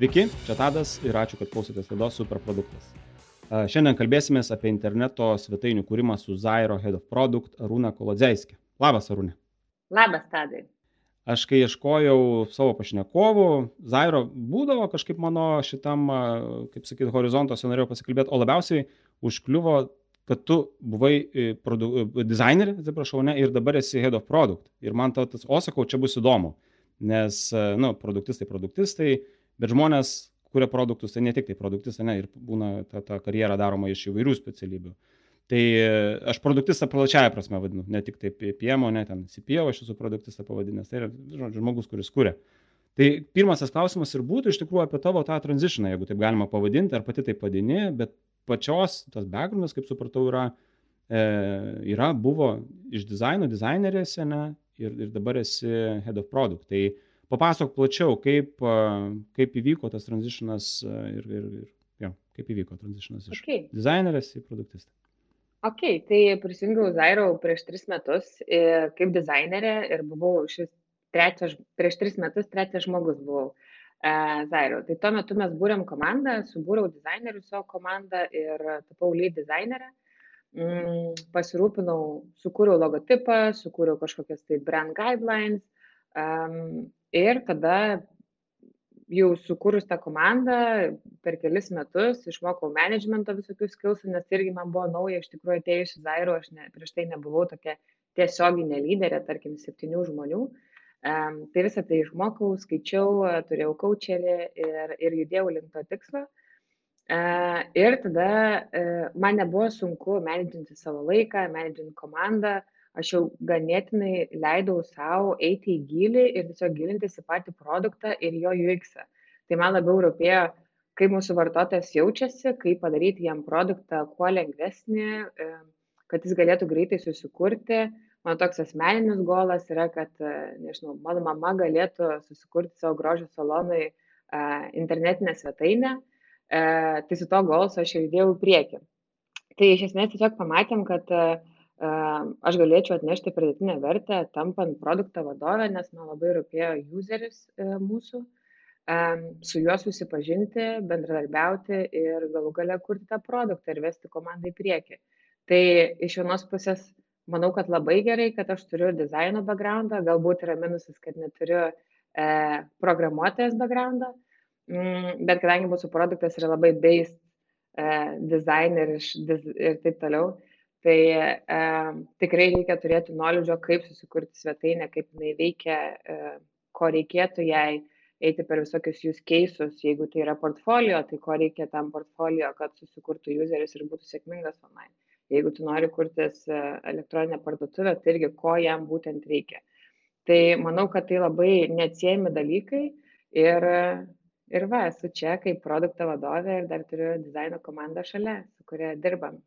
Sveiki, čia Tadas ir ačiū, kad klausotės laidos Superproduktas. Šiandien kalbėsime apie interneto svetainių kūrimą su Zairo Head of Product Arūna Kolodzeiskė. Labas, Arūne. Labas, Tadai. Aš kai ieškojau savo pašnekovų, Zairo būdavo kažkaip mano šitam, kaip sakyti, horizontuose norėjau pasikalbėti, o labiausiai užkliuvo, kad tu buvai e, produ... E, dizainerį, atsiprašau, ne, ir dabar esi Head of Product. Ir man tas, o sakau, čia bus įdomu, nes, e, nu, produktistai, produktistai, bet žmonės kuria produktus, tai ne tik tai produktistai, ne, ir būna ta, ta karjera daroma iš įvairių specialybių. Tai aš produktistą plačiaja prasme vadinu, ne tik tai PM, ne ten CPO, aš esu produktistą pavadinęs, tai yra žodžiu, žmogus, kuris kuria. Tai pirmas tas klausimas ir būtų iš tikrųjų apie tavo tą tranzitioną, jeigu taip galima pavadinti, ar pati taip vadini, bet pačios tas backgroundas, kaip supratau, yra, e, yra buvo iš dizaino dizainerėse, ne, ir, ir dabar esi head of product. Tai papasakok plačiau, kaip, kaip įvyko tas tranzitionas ir, ir, ir jo, kaip įvyko tranzitionas iš okay. dizainerės į produktistą. Ok, tai prisijungiau Zairo prieš tris metus kaip dizainerė ir buvau šis trečias, prieš tris metus trečias žmogus buvau e, Zairo. Tai tuo metu mes būrėm komandą, subūriau dizainerių savo komandą ir tapau lead dizainerę. Mm, pasirūpinau, sukūriau logotipą, sukūriau kažkokias tai brand guidelines, um, Ir tada jau sukūrus tą komandą per kelis metus išmokau menedžmento visokių skilsų, nes irgi man buvo nauja, iš tikrųjų atėjus į Zairo, aš ne, prieš tai nebuvau tokia tiesioginė lyderė, tarkim, septynių žmonių. Um, tai visą tai išmokau, skaičiau, turėjau kočerį ir, ir judėjau link to tikslo. Uh, ir tada uh, man nebuvo sunku menedžinti savo laiką, menedžinti komandą, uh, aš jau ganėtinai leidau sau eiti į gylį ir tiesiog gilintis į patį produktą ir jo UX. -ą. Tai man labiau rūpėjo, kaip mūsų vartotojas jaučiasi, kaip padaryti jam produktą kuo lengvesnį, kad jis galėtų greitai susikurti. Mano toks asmeninis golas yra, kad, nežinau, mano mama galėtų susikurti savo grožio salonui internetinę svetainę. Tai su to golsu aš jau judėjau į priekį. Tai iš esmės tiesiog pamatėm, kad uh, aš galėčiau atnešti pridėtinę vertę, tampant produktą vadovę, nes man labai rūpėjo useris e, mūsų, su juo susipažinti, bendradarbiauti ir galų gale kurti tą produktą ir vesti komandą į priekį. Tai iš vienos pusės manau, kad labai gerai, kad aš turiu dizaino backgroundą, galbūt yra minusas, kad neturiu e, programuotojas backgroundą, mm, bet kadangi mūsų produktas yra labai based e, designer ir, ir taip toliau, tai e, tikrai reikia turėti knowledge, kaip susikurti svetainę, kaip jinai veikia, e, ko reikėtų jai eiti per visokius use cases, jeigu tai yra portfolio, tai ko reikia tam portfolio, kad susikurtų useris ir būtų sėkmingas online. Jeigu tu nori kurtis e, elektroninę parduotuvę, tai irgi ko jam būtent reikia. Tai manau, kad tai labai neatsiejami dalykai ir, ir va, esu čia kaip produkto vadovė ir dar turiu dizaino komandą šalia, su kuria dirbam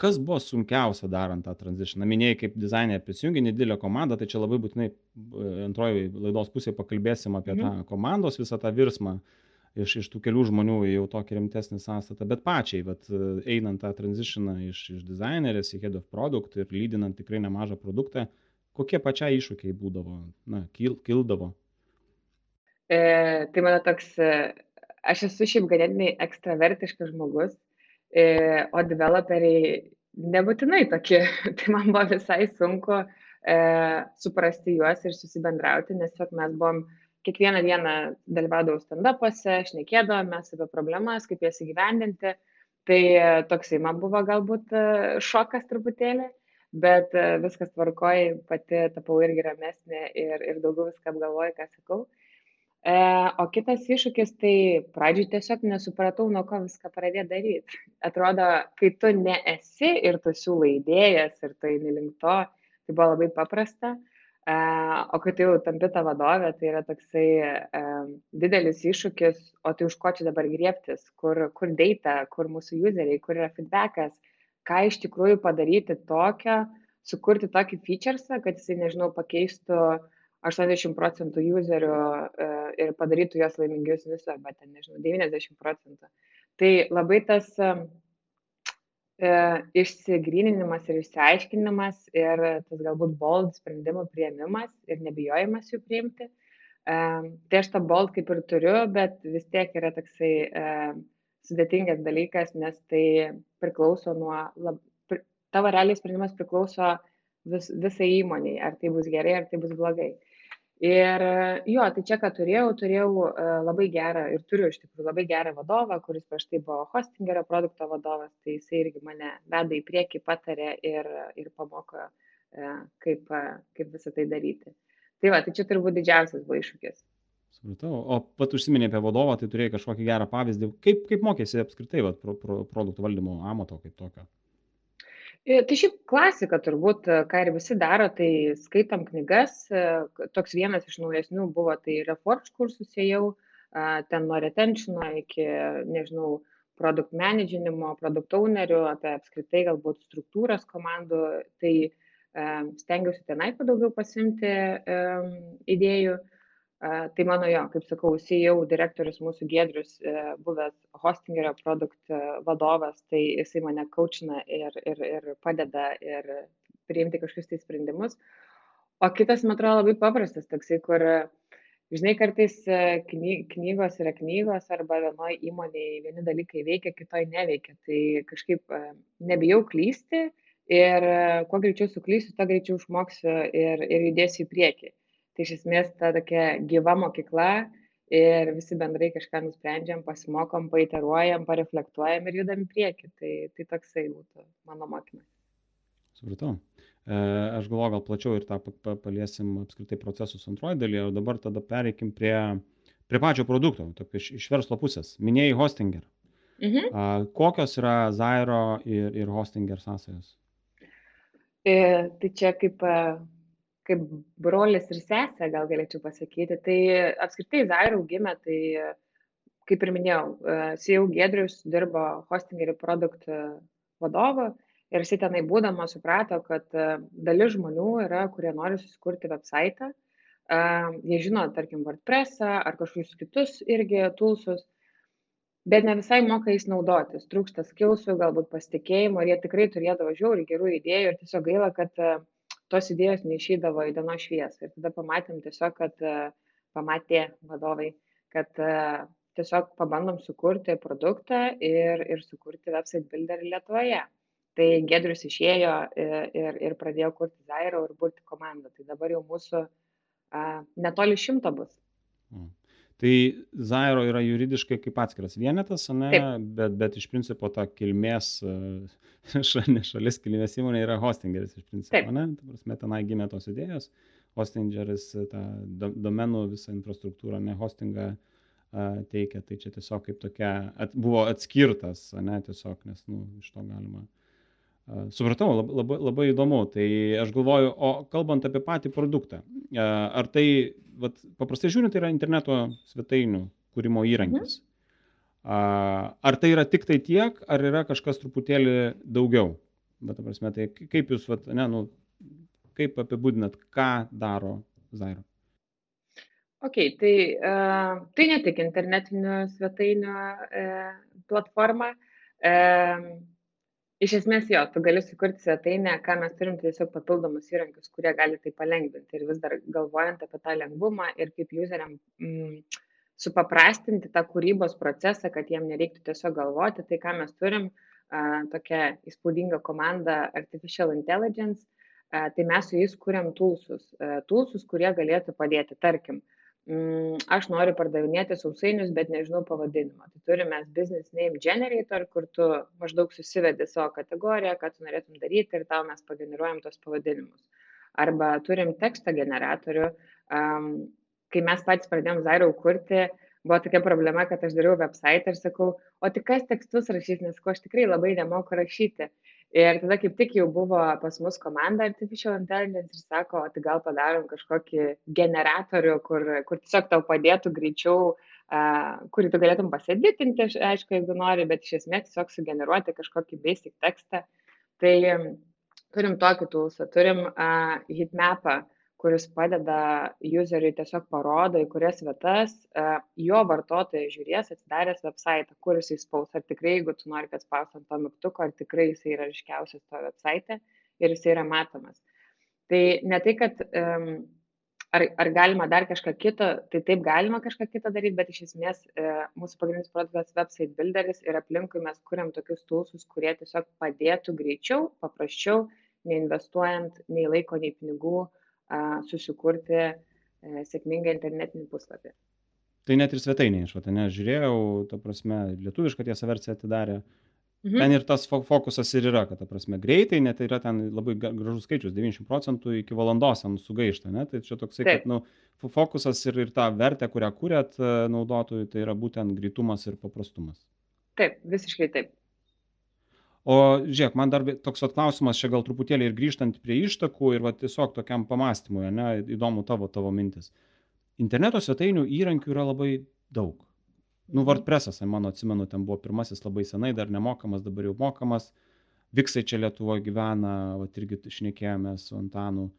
kas buvo sunkiausia darant tą tranzitioną minėjai kaip dizainerė prisijungei nedidelę komandą tai čia labai būtinai e, antroj laidos pusėj pakalbėsim apie tą mhm. komandos visą tą virsmą iš iš tų kelių žmonių į jau tokį rimtesnį sąstatą. Bet pačiai e, einant tą tranzitioną iš iš dizainerės į head of product ir lydinant tikrai nemažą produktą kokie pačiai iššūkiai būdavo na kil kildavo? E, tai mano toks e, aš esu šiaip ganėtinai ekstravertiškas žmogus o developeriai nebūtinai tokie. Tai man buvo visai sunku e, suprasti juos ir susibendrauti, nes tiesiog mes buvom kiekvieną dieną dalyvaudavau stand-upuose, šnekėdavome apie problemas, kaip jas įgyvendinti. Tai e, toksai man buvo galbūt e, šokas truputėlį, bet viskas tvarkoji, pati tapau irgi ramesnė ir, ir daugiau viską apgalvoju, ką sakau. E, o kitas iššūkis, tai pradžioj tiesiog nesupratau, nuo ko viską pradėti daryti. Atrodo, kai tu nesi ir tu siūlai idėjas ir tu eini link to, tai buvo labai paprasta. E, o kai tu jau tampi tą vadovę, tai yra toksai e, didelis iššūkis, o tai už ko čia dabar griebtis, kur, kur data, kur mūsų useriai, kur yra feedbackas, ką iš tikrųjų padaryti tokio, sukurti tokį featuresą, kad jisai, nežinau, pakeistų uh, 80 procentų userių e, ir padarytų juos laimingesnius, arba ten, nežinau, 90 procentų. Tai labai tas e, e, išsigryninimas ir išsiaiškinimas ir tas galbūt bold sprendimų prieimimas ir nebijojimas jų priimti, Tai aš tą bolt kaip ir turiu, bet vis tiek yra toksai sudėtingas dalykas, nes tai priklauso nuo, lab, tavo realiai sprendimas priklauso vis, visai įmoniai, ar tai bus gerai, ar tai bus blogai. Ir jo, tai čia, ką turėjau, turėjau labai gerą ir turiu iš tikrųjų labai gerą vadovą, kuris prieš tai buvo hostingerio produkto vadovas, tai jisai irgi mane veda į priekį, patarė ir, ir pamoko, kaip, kaip visą tai daryti. Tai va, tai čia turbūt didžiausias buvo iššūkis. Supratau. O pat užsiminė apie vadovą, tai turėjai kažkokį gerą pavyzdį. Kaip, kaip mokėsi apskritai vat, pro, pro, produktų valdymo amato kaip tokio? E, tai šiaip klasika turbūt, e, ką ir visi daro, tai skaitom knygas. E, toks vienas iš naujesnių buvo, tai Reforge kursus ėjau, ten nuo retentiono iki, nežinau, produkt managinimo, produkt ownerių, apie apskritai galbūt struktūras komandų. Tai stengiausi tenai kuo daugiau pasimti idėjų. Tai mano jo, kaip sakau, CEO direktorius mūsų Gedrius, e, buvęs hostingerio produkt e, vadovas, tai jisai mane coachina ir, ir, ir padeda ir priimti kažkokius tai sprendimus. O kitas, man atrodo, labai paprastas, toksai, kur, žinai, kartais e, knygos yra knygos arba vienoje įmonėje vieni dalykai veikia, kitoje neveikia. Tai kažkaip nebijau klysti ir kuo greičiau suklysiu, tuo greičiau išmoksiu ir, ir judėsiu į priekį. Tai iš esmės ta tokia gyva mokykla ir visi bendrai kažką nusprendžiam, pasimokom, paiteruojam, pareflektuojam ir judam į priekį. Tai, tai toksai būtų mano mokymas. Supratau. E, aš galvoju, gal plačiau ir tą paliesim apskritai procesus antroji dalyje, o dabar tada pereikim prie, prie pačio produkto, iš, iš verslo pusės. Minėjai Hostinger. Mhm. Kokios yra Zairo ir, ir Hostinger sąsajos? E, tai čia kaip, e, kaip brolis ir sesė, gal galėčiau pasakyti. Tai apskritai Zairau gimė, tai kaip ir minėjau, e, CEO Gedrius dirbo hostingerių produktų vadovu ir jis tenai būdama suprato, kad dalis žmonių yra, kurie nori susikurti website. Jie žino, tarkim, WordPressą ar kažkokius kitus irgi tulsus, bet ne visai moka jais naudotis trūksta skilsų galbūt pasitikėjimo ir jie tikrai turėdavo žiauriai gerų idėjų ir tiesiog gaila kad e, tos idėjos neišeidavo į dienos šviesą ir tada pamatėm tiesiog kad e, pamatė vadovai kad e, tiesiog pabandom sukurti produktą ir, ir sukurti website builderį Lietuvoje. Tai Gedrius išėjo ir, ir, ir pradėjo kurti Zairo ir burti komandą. Tai dabar jau mūsų a, netoli šimto bus. Mm. Tai Zairo yra juridiškai kaip atskiras vienetas, ne, Taip. bet, bet iš principo ta kilmės, šalis kilmės įmonė yra hostingeris iš principo, Taip. ne? Ta prasme, tenai gimė tos idėjos, hostingeris tą domenų visą infrastruktūrą, ne hostingą teikia, tai čia tiesiog kaip tokia, at, buvo atskirtas, ne, tiesiog, nes, nu, iš to galima Supratau, labai, labai, labai įdomu. Tai aš galvoju, o kalbant apie patį produktą, ar tai, vat, paprastai žiūrint, tai yra interneto svetainių kūrimo įrankis. Mhm. Ar tai yra tik tai tiek, ar yra kažkas truputėlį daugiau? Bet, prasme, tai kaip jūs, vat, ne, nu, kaip apibūdinat, ką daro Zairo? Ok, tai, uh, tai ne tik internetinių svetainių uh, platforma. Uh, iš esmės jo tu gali sukurti svetainę ką mes turim tai tiesiog papildomus įrankius kurie gali tai palengvinti. Ir vis dar galvojant apie tą lengvumą ir kaip juzeriam mm, supaprastinti tą kūrybos procesą, kad jiem nereiktų tiesiog galvoti, tai ką mes turim, a, tokia įspūdinga komanda Artificial Intelligence, a, tai mes su jais kuriam tulsus, a, tulsus, kurie galėtų padėti, tarkim, aš noriu pardavinėti sausainius, bet nežinau pavadinimo. Tai turime business name generator, kur tu maždaug susivedi savo kategoriją, ką tu norėtum daryti ir tau mes pageneruojam tos pavadinimus. Arba turim teksto generatorių. Um, kai mes patys pradėjom Zairau kurti, buvo tokia problema, kad aš dariau website ir sakau, o tik kas tekstus rašys, nes ko aš tikrai labai nemoku rašyti ir tada kaip tik jau buvo pas mus komanda artificial intelligence ir sako o tai gal padarom kažkokį generatorių kur kur tiesiog tau padėtų greičiau a, kurį tu galėtum paseditinti, aišku, jeigu nori, bet iš esmės tiesiog sugeneruoti kažkokį basic tekstą. Tai turim tokį tulsą, turim uh, hitmapą, kuris padeda useriui tiesiog parodo, į kurias vietas e, jo vartotojai žiūrės atsidaręs website, kur jisai spaus, ar tikrai, jeigu tu nori, kad spaus ant to mygtuko, ar tikrai jisai yra ryškiausias to website ir jisai yra matomas. Tai ne tai, kad um, ar ar galima dar kažką kito tai taip galima kažką kitą daryt bet iš esmės e, mūsų pagrindinis produktas website builderis ir aplinkui mes kuriam tokius tulsus kurie tiesiog padėtų greičiau paprasčiau neinvestuojant nei laiko nei pinigų a, susikurti e, sėkmingą internetinį puslapį Tai net ir svetainė išvata, ne, žiūrėjau, ta prasme, lietuvišką tiesą versiją atidarė. Mhm. Ten ir tas fo- fokusas ir yra, kad, ta prasme, greitai, net yra ten labai gražus skaičius, 90 procentų iki valandos ten sugaišta, ne, tai čia toksai, Taip. kad, nu, fo- fokusas ir, ir ta vertė, kurią kūrėt e, naudotojui, tai yra būtent greitumas ir paprastumas. taip visiškai taip O žiūrėk, man dar toks vat klausimas, čia gal truputėlį ir grįžtant prie ištakų ir va, tiesiog tokiam pamastymui, ne, įdomu tavo, tavo mintis. Interneto svetainių įrankių yra labai daug. Nu, Mhm. WordPress'as, mano atsimenu, ten buvo pirmasis labai senai, dar nemokamas, dabar jau mokamas. Viksai čia Lietuvoje gyvena, va, irgi šnekėjome su Antanu.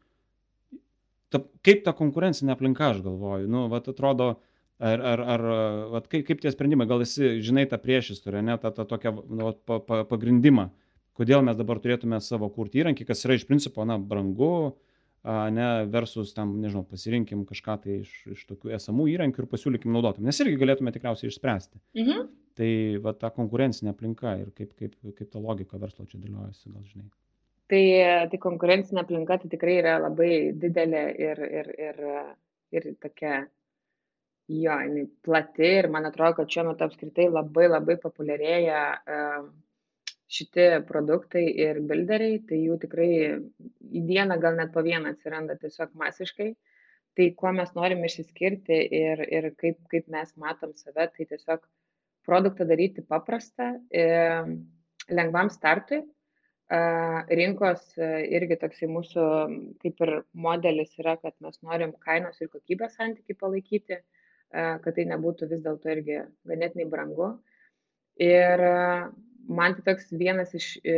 Ta, kaip ta konkurencinė aplinka, aš galvoju, nu, va, atrodo, ar, ar, ar vat, kaip, kaip tie sprendimai, gal esi, žinai, tą priešistorę, ne, tą, tą tokią nu, vat, pa, pa, pagrindimą, kodėl mes dabar turėtume savo kurti įrankį, kas yra iš principo, na, brangu, a, ne, versus tam, nežinau, pasirinkim kažką tai iš, iš tokių esamų įrankių ir pasiūlykim naudotam, nes irgi galėtume tikriausiai išspręsti. mhm. Tai va ta konkurencinė aplinka ir kaip, kaip, kaip ta logika verslo čia dėliojasi, gal žinai. Tai, tai konkurencinė aplinka tai tikrai yra labai didelė ir, ir, ir, ir tokia, jo, jinai plati ir man atrodo, kad šiuo metu apskritai labai labai populiarėja šitie produktai ir builderiai, tai jų tikrai į dieną gal net po vieną atsiranda tiesiog masiškai. Tai kuo mes norim išsiskirti ir, ir kaip, kaip mes matom save, tai tiesiog produktą daryti paprastą, lengvam startui. Rinkos e, irgi toksai mūsų kaip ir modelis yra, kad mes norim kainos ir kokybės santykiai palaikyti, kad tai nebūtų vis dėlto irgi ganėtinai brangu. Ir a, man tai toks vienas iš e,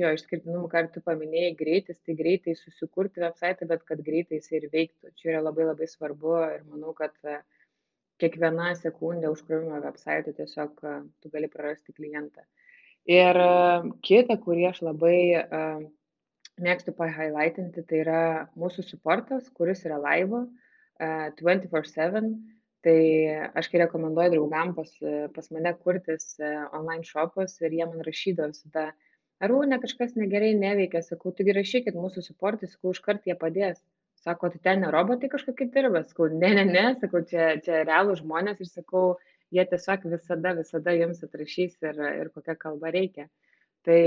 jo išskirtinumų, ką tu paminėjai, greitis, tai greitai susikurti website, bet kad greitai jis ir veiktų. Čia yra labai labai svarbu ir manau, kad kiekviena sekundė užkrovimo website tiesiog tu gali prarasti klientą. Ir kita, kurį aš labai mėgstu pahighlightinti, tai yra mūsų supportas, kuris yra laivo 24-7. Tai aš kai rekomenduoju draugam pas, pas mane kurtis e, online shopus ir jie man rašydavo visada, arūne kažkas negerai neveikia, sakau, taigi rašykit mūsų supportai, sakau, iškart jie padės. Sako, tai ten ne robotai kažkokie dirba, sakau, ne, ne, ne, sakau, čia, čia realų žmonės ir sakau, jie tiesiog visada, visada jums atrašys ir, ir kokią kalbą reikia. Tai,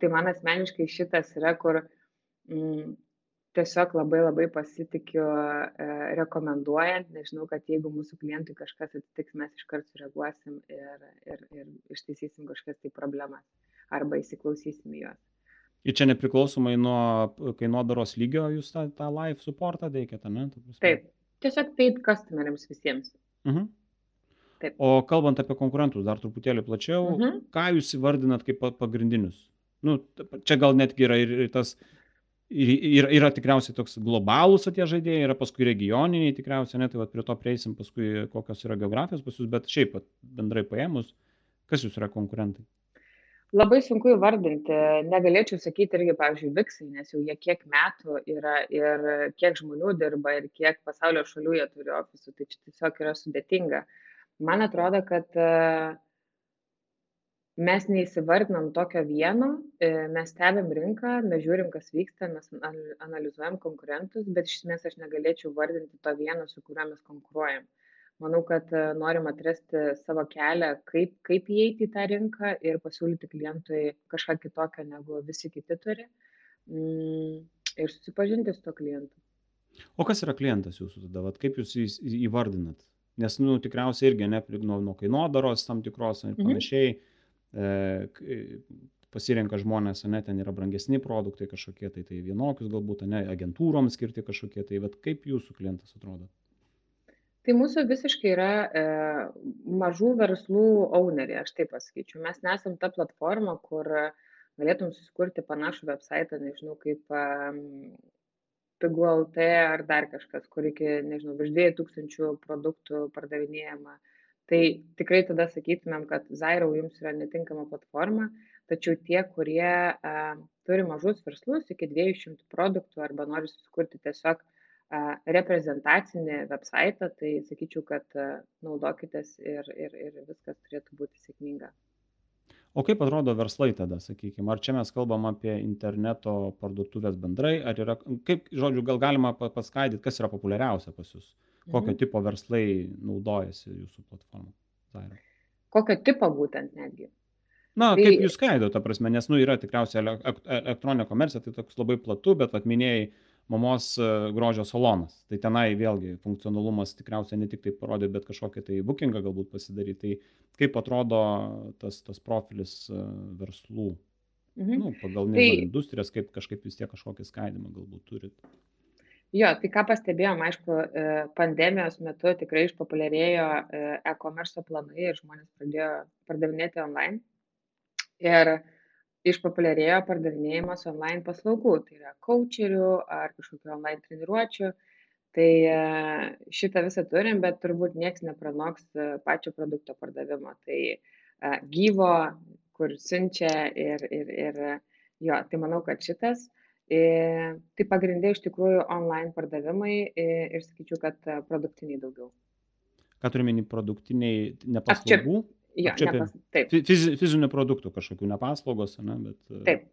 tai man asmeniškai šitas yra, kur mm, tiesiog labai labai pasitikiu e, rekomenduojant, nes žinau, kad jeigu mūsų klientui kažkas atsitiks, mes iškart sureaguosim ir, ir, ir ištaisysim kažkas tai problemas arba įsiklausysim į juos. Ir čia nepriklausomai nuo kainodaros lygio jūs tą, tą live supportą teikėte, ne? Taip, tiesiog paid customeriams visiems. Mhm. Taip. O kalbant apie konkurentus dar truputėlį plačiau, Mhm. ką jūs įvardinat kaip pa- pagrindinius? Nu, čia gal netgi yra ir, ir tas, ir, yra tikriausiai toks globalūs tie žaidėjai, yra paskui regioniniai tikriausiai, ne, tai prie to prieisim paskui, kokios yra geografijos pas jūs, bet šiaip bendrai paėmus, kas jūs yra konkurentai? Labai sunku įvardinti, negalėčiau sakyti irgi, pavyzdžiui, Viksai, nes jau jie kiek metų yra ir kiek žmonių dirba ir kiek pasaulio šalių jie turi ofisų, tai čia tiesiog yra sudėtinga. Man atrodo, kad e, mes neįsivardinam tokio vieno, e, mes stebim rinką, mes žiūrim, kas vyksta, mes anal- analizuojam konkurentus, bet iš esmės aš negalėčiau vardinti to vieno, su kuriuo mes konkuruojam. Manau, kad e, norim atrasti savo kelią, kaip, kaip įeiti į tą rinką ir pasiūlyti klientui kažką kitokio, negu visi kiti turi. Mm, ir susipažinti su to klientu. O kas yra klientas jūsų tada, vat kaip jūs jį įvardinat? Nes, nu, tikriausiai irgi ne nuo, nuo kainodaros tam tikros ir Mhm. panašiai. K- pasirenka žmonės, ne, ten yra brangesni produktai kažkokie, tai tai vienokius galbūt, ne, agentūroms skirti kažkokie, tai vat kaip jūsų klientas atrodo? Tai mūsų visiškai yra e, mažų verslų owneriai, aš taip pasakyčiau. Mes nesam ta platforma, kur galėtum susikurti panašų website, nežinau, kaip um, Pigu LT ar dar kažkas, kur iki, nežinau, virš 2000 produktų pardavinėjama. Tai tikrai tada sakytumėm, kad Zairau jums yra netinkama platforma, tačiau tie, kurie uh, turi mažus verslus iki 200 produktų arba nori susikurti tiesiog reprezentacinį websaitą, tai sakyčiau, kad naudokitės ir, ir, ir viskas turėtų būti sėkminga. O kaip atrodo verslai tada, sakykime, ar čia mes kalbam apie interneto parduotuvės bendrai, ar yra, kaip, žodžiu, gal galima paskaidyti, kas yra populiariausia pas jūs, kokio mhm. tipo verslai naudojasi jūsų platformą? Zaira. Kokio tipo būtent netgi? Na, tai... kaip jūs skaido, ta prasme, nes, nu, yra tikriausiai elektroninė komercija, tai toks labai platu, bet, vad minėjai, mamos e, grožio salonas. Tai tenai vėlgi funkcionalumas tikriausiai ne tik tai parodyti, bet kažkokį tai bookingą galbūt pasidaryti. Tai kaip atrodo tas, tas profilis e, verslų, mhm. nu, pagal tai... industrijas, kaip kažkaip vis tiek kažkokį skaidimą galbūt turit. Jo, tai ką pastebėjom, aišku, e, pandemijos metu tikrai išpopuliarėjo e-commerce planai ir žmonės pradėjo pardavinėti online. Ir išpopuliarėjo pardavinėjimas online paslaugų, tai yra coacherių ar kažkokių online treniruočių. Tai e, šitą visą turim, bet turbūt niekas nepranoks e, pačio produkto pardavimo. Tai gyvo, kur siunčia ir, ir, ir jo, tai manau, kad šitas. Tai pagrindė iš tikrųjų online pardavimai ir sakyčiau, kad produktiniai daugiau. Ką turime produktiniai, ne paslaugų? Apčiop, Jo, nepas, taip. Fiz, fizinių produktų kažkokių, ne paslaugos, ne, bet. E, taip.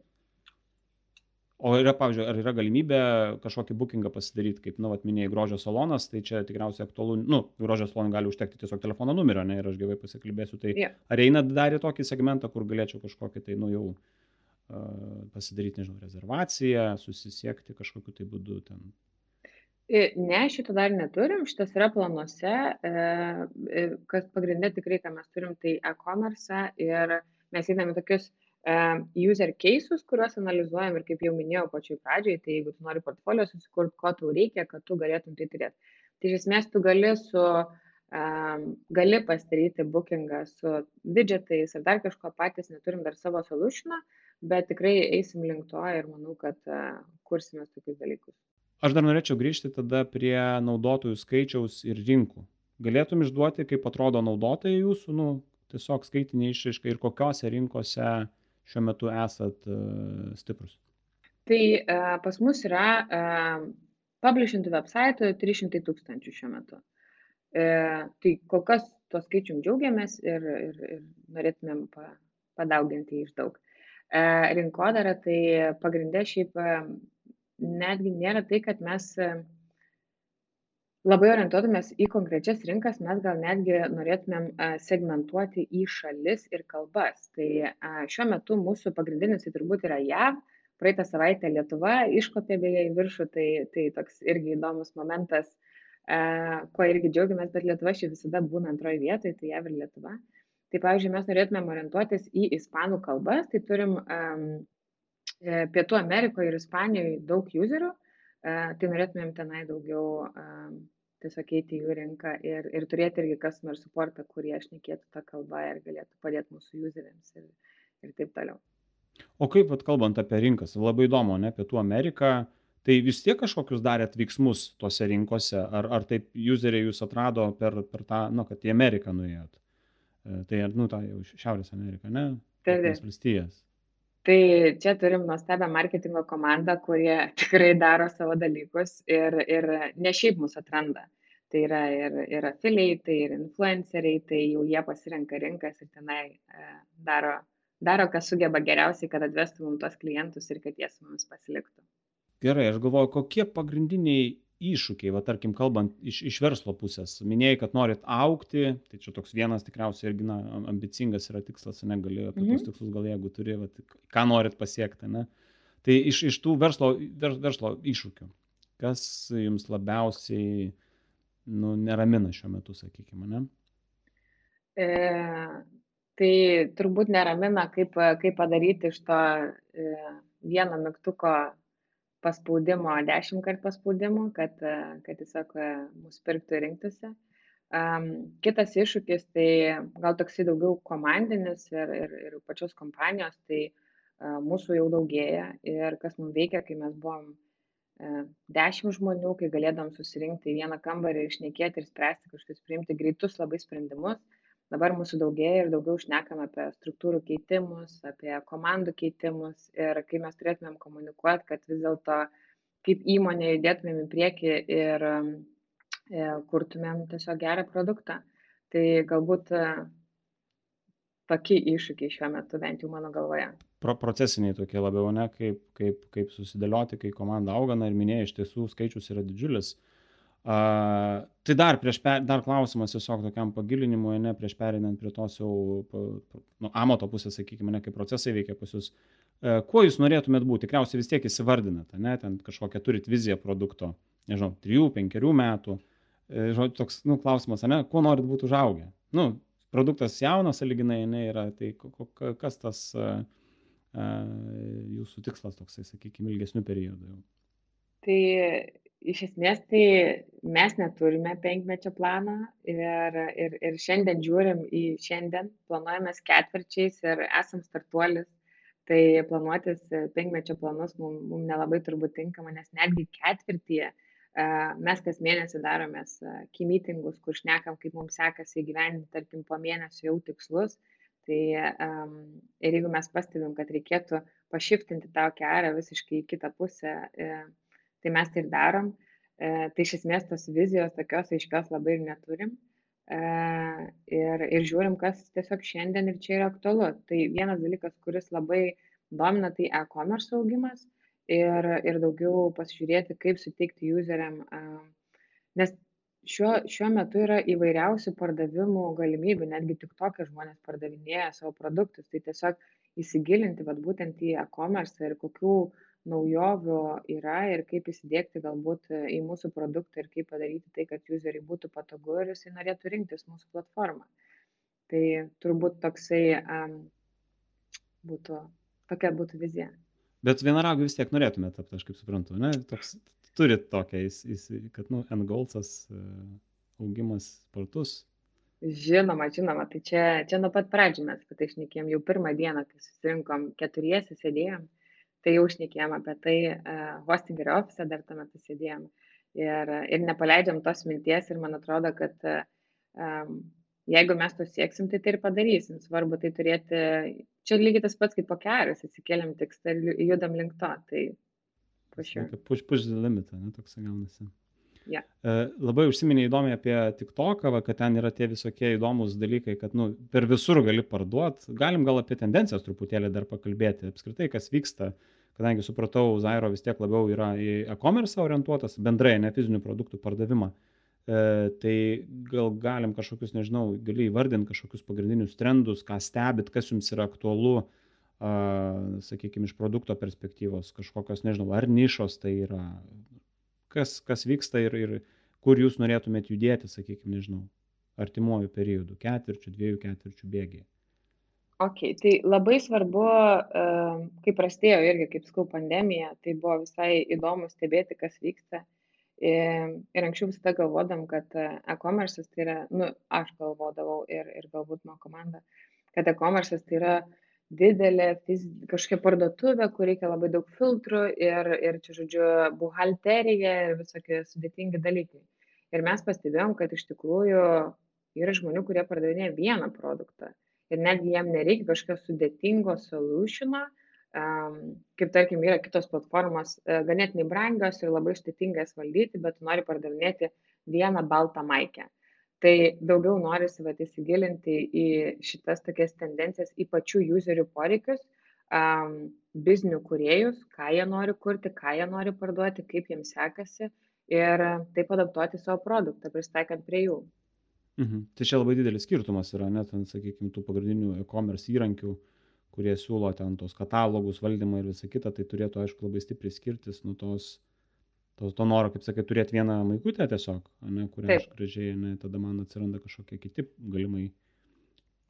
O yra, pavyzdžiui, ar yra galimybė kažkokį bookingą pasidaryti, kaip, nu, atminėjai, grožio salonas, tai čia tikriausiai aktualu, nu, grožio salonui gali užtekti tiesiog telefono numerio, ne, ir aš gyvai pasikalbėsiu. Tai yeah. ar eina dar į tokį segmentą, kur galėčiau kažkokį tai, nu, jau pasidaryti, nežinau, rezervaciją, susisiekti kažkokiu tai būdu ten Ne, šito dar neturim, šitas yra planuose, e, e, kas pagrindė tikrai, ką mes turim, tai e-commerce ir mes einame tokius e, user cases, kuriuos analizuojam ir kaip jau minėjau pačioj pradžioj, tai jeigu tu nori portfolio susikurti, ko tau reikia, kad tu galėtum tai turėti. Tai iš esmės tu gali su, um, gali pasidaryti bookingą su widgetais ir dar kažko patys neturim dar savo solutioną, bet tikrai eisim link to ir manau, kad uh, kursime tokius dalykus. Aš dar norėčiau grįžti tada prie naudotojų skaičiaus ir rinkų. Galėtum išduoti, kaip atrodo naudotojai jūsų, nu, tiesiog skaitinė išraiška ir kokiose rinkose šiuo metu esat uh, stiprus? Tai uh, pas mus yra uh, publishintų website 300 tūkstančių šiuo metu. Uh, tai kol kas to skaičium džiaugiamės ir, ir, ir norėtumėm pa, padauginti iš daug. Uh, rinkodara tai pagrindė šiaip uh, netgi nėra tai, kad mes e, labai orientuotumės į konkrečias rinkas, mes gal netgi norėtumėm e, segmentuoti į šalis ir kalbas. Tai e, šiuo metu mūsų pagrindinis tai turbūt yra JAV, praeitą savaitę Lietuva iškopė beje į viršų, tai, tai toks irgi įdomus momentas, kuo irgi džiaugiamės, bet Lietuva šiaip visada būna antroje vietoje, tai JAV ir Lietuva. Tai pavyzdžiui, mes norėtumėm orientuotis į ispanų kalbas, tai turim um, Pietų Amerikoje ir Ispanijoje daug userių, e, tai norėtumėm tenai daugiau e, tiesiog eiti jų rinką ir, ir turėti irgi customer supportą, kurie šnekėtų tą kalbą ir galėtų padėti mūsų useriams ir, ir taip toliau. O kaip, vat, kalbant apie rinkas, labai įdomu, ne, Pietų Amerika, tai vis tiek kažkokius darėt veiksmus tose rinkose, ar, ar taip useriai jūs atrado per, per tą, nu, kad į Ameriką nuėjot? Tai, nu, tą jau Šiaurės Ameriką, ne? Taip. Valstijas tai čia turim nuostabią marketingo komandą kurie tikrai daro savo dalykus ir ir ne šiaip mus atranda tai yra ir ir afilieitai ir influenceriai tai jau jie pasirenka rinkas ir tenai e, daro daro ką sugeba geriausiai kad atvestų mum tuos klientus ir kad jie su mumis pasiliktų gerai aš galvoju kokie pagrindiniai iššūkiai va tarkim kalbant iš iš verslo pusės minėjai kad norit augti tai čia toks vienas tikriausiai irgi na ambicingas yra tikslas ane gali apie mhm. tikslus gal jeigu turi vat ką norit pasiekt ane tai iš iš tų verslo ver verslo iššūkių kas jums labiausiai nu neramina šiuo metu sakykim ane e, tai turbūt neramina kaip kaip padaryti iš to e, vieno mygtuko paspaudimo, dešimt kartų paspaudimo, kad, kad tiesiog mūsų pirktų ir rinktųsi. Um, kitas iššūkis, tai gal toksai daugiau komandinis ir, ir, ir pačios kompanijos, tai uh, mūsų jau daugėja ir kas mums veikia, kai mes buvom uh, dešimt žmonių, kai galėdam susirinkti į vieną kambarį ir išnekėti ir spręsti kažkokius priimti greitus labai sprendimus, dabar mūsų daugėja ir daugiau šnekam apie struktūrų keitimus, apie komandų keitimus ir kai mes turėtumėm komunikuoti, kad vis dėlto kaip įmonė judėtumėm į priekį ir e, kurtumėm tiesiog gerą produktą. Tai galbūt e, tokie iššūkiai šiuo metu bent jau mano galvoje. Pro, procesiniai tokie labiau, ne, kaip, kaip, kaip susidėlioti, kai komanda auga, na ir minėjai, iš tiesų skaičius yra didžiulis. Uh, tai dar prieš, per, dar klausimas tiesiog tokiam pagilinimui, ne prieš perinant prie tos jau, nu, amato pusės, sakykime, ne kaip procesai veikia pas jūs. Uh, kuo jūs norėtumėt būti? Tikriausiai vis tiek įsivardinate, ne, ten kažkokią turit viziją produkto, nežinau, 3-5 metų. Uh, žodžiu, toks, nu, klausimas, ne, kuo norit būti užaugę? Nu, produktas jaunas, saliginai, ne, yra, tai kas tas uh, uh, jūsų tikslas toksai, sakykime, ilgesnių periodų? Tai iš esmės tai mes neturime penkmečio plano ir, ir, ir šiandien žiūrim į šiandien, planuojamės ketvirčiais ir esam startuolis. Tai planuotis penkmečio planus mums mum nelabai turbūt tinkama, nes netgi ketvirtyje mes kas mėnesį daromės kimitingus, kur šnekam, kaip mums sekasi įgyvendinti, tarkim, po mėnesio jau tikslus. Tai um, ir jeigu mes pastebim, kad reikėtų pašiftinti tą kerą visiškai į kitą pusę, uh, tai mes tai ir darom. E, tai iš esmės tos vizijos tokios aiškios labai ir neturim. E, ir, ir žiūrim, kas tiesiog šiandien ir čia yra aktualu. Tai vienas dalykas, kuris labai domina, tai e-commerce augimas ir, ir daugiau pasižiūrėti, kaip suteikti useriam. E, nes šiuo, šiuo metu yra įvairiausių pardavimų galimybių, netgi tik tokie žmonės pardavinėja savo produktus. Tai tiesiog įsigilinti vat, būtent į e-commerce ir kokių uh, naujovių yra ir kaip įsidiegti galbūt į mūsų produktą ir kaip padaryti tai, kad useriai būtų patogu ir jisai norėtų rinktis mūsų platformą. Tai turbūt toksai um, būtų, tokia būtų vizija. Bet vienaragų vis tiek norėtume tapti, aš kaip suprantu, ne? Toks, turit tokią, jis, jis, kad, nu, N-Goldsas, augimas spartus. Žinoma, žinoma, tai čia, čia nuo pat pradžių mes apie tai šnekėjom, jau pirmą dieną, kai susirinkom keturiesi, sėdėjom tai jau šnekėjom apie tai uh, hostingerio ofise, dar tuo metu sėdėjom. Ir, ir nepaleidžiam tos minties ir man atrodo, kad um, jeigu mes to sieksim, tai tai ir padarysim. Svarbu tai turėti, čia lygiai tas pats kaip po kelias, atsikeliam tikstą ir judam link to. Tai Sure. Push, push the limit, ne, toks gaunasi. Yeah. Labai užsiminė įdomiai apie TikToką, va, kad ten yra tie visokie įdomus dalykai, kad nu, per visur gali parduoti. Galim gal apie tendencijas truputėlį dar pakalbėti, apskritai, kas vyksta uh, kadangi supratau, Zairo vis tiek labiau yra į e-commerce orientuotas, bendrai ne fizinių produktų pardavimą. E, tai gal galim kažkokius, nežinau, gali įvardinti kažkokius pagrindinius trendus, ką stebit, kas jums yra aktualu, a, sakykime, iš produkto perspektyvos, kažkokios, nežinau, ar nišos tai yra, kas, kas vyksta ir, ir kur jūs norėtumėt judėti, sakykime, nežinau, artimuoju periodu, ketvirčių, dviejų ketvirčių bėgiai okei tai labai svarbu kai prasidėjo irgi kaip sakau pandemija tai buvo visai įdomu stebėti kas vyksta. Ir anksčiau visada galvodavom kad e-komersas tai yra nu aš galvodavau ir ir galbūt mano komanda kad e-komersas tai yra didelė fiz kažkokia parduotuvė kur reikia labai daug filtrų ir ir čia žodžiu buhalterija ir visokie sudėtingi dalykai. Ir mes pastebėjom kad iš tikrųjų yra žmonių kurie pardavinėja vieną produktą ir netgi jam nereikia kažkokio sudėtingo solutiono, kaip tarkim yra kitos platformos uh, ganėtinai brangios ir labai sudėtinga jas valdyti, bet nori pardavinėti vieną baltą maikę. Tai daugiau norisi vat, įsigilinti į šitas tokias tendencijas, į pačių userių poreikius, um, biznių kuriejus, ką jie nori kurti, ką jie nori parduoti, kaip jiems sekasi ir taip adaptuoti savo produktą, pristaikant prie jų. Mhm. Tai čia labai didelis skirtumas yra, net, sakykime, tų pagrindinių e-commerce įrankių, kurie siūlo ten tos katalogus, valdymą ir visą kitą, tai turėtų, aišku, labai stipriai skirtis nuo tos, to, to noro, kaip sakai, turėti vieną maikutę tiesiog, ne, kurią aš gražiai, ne, tada man atsiranda kažkokie kiti galimai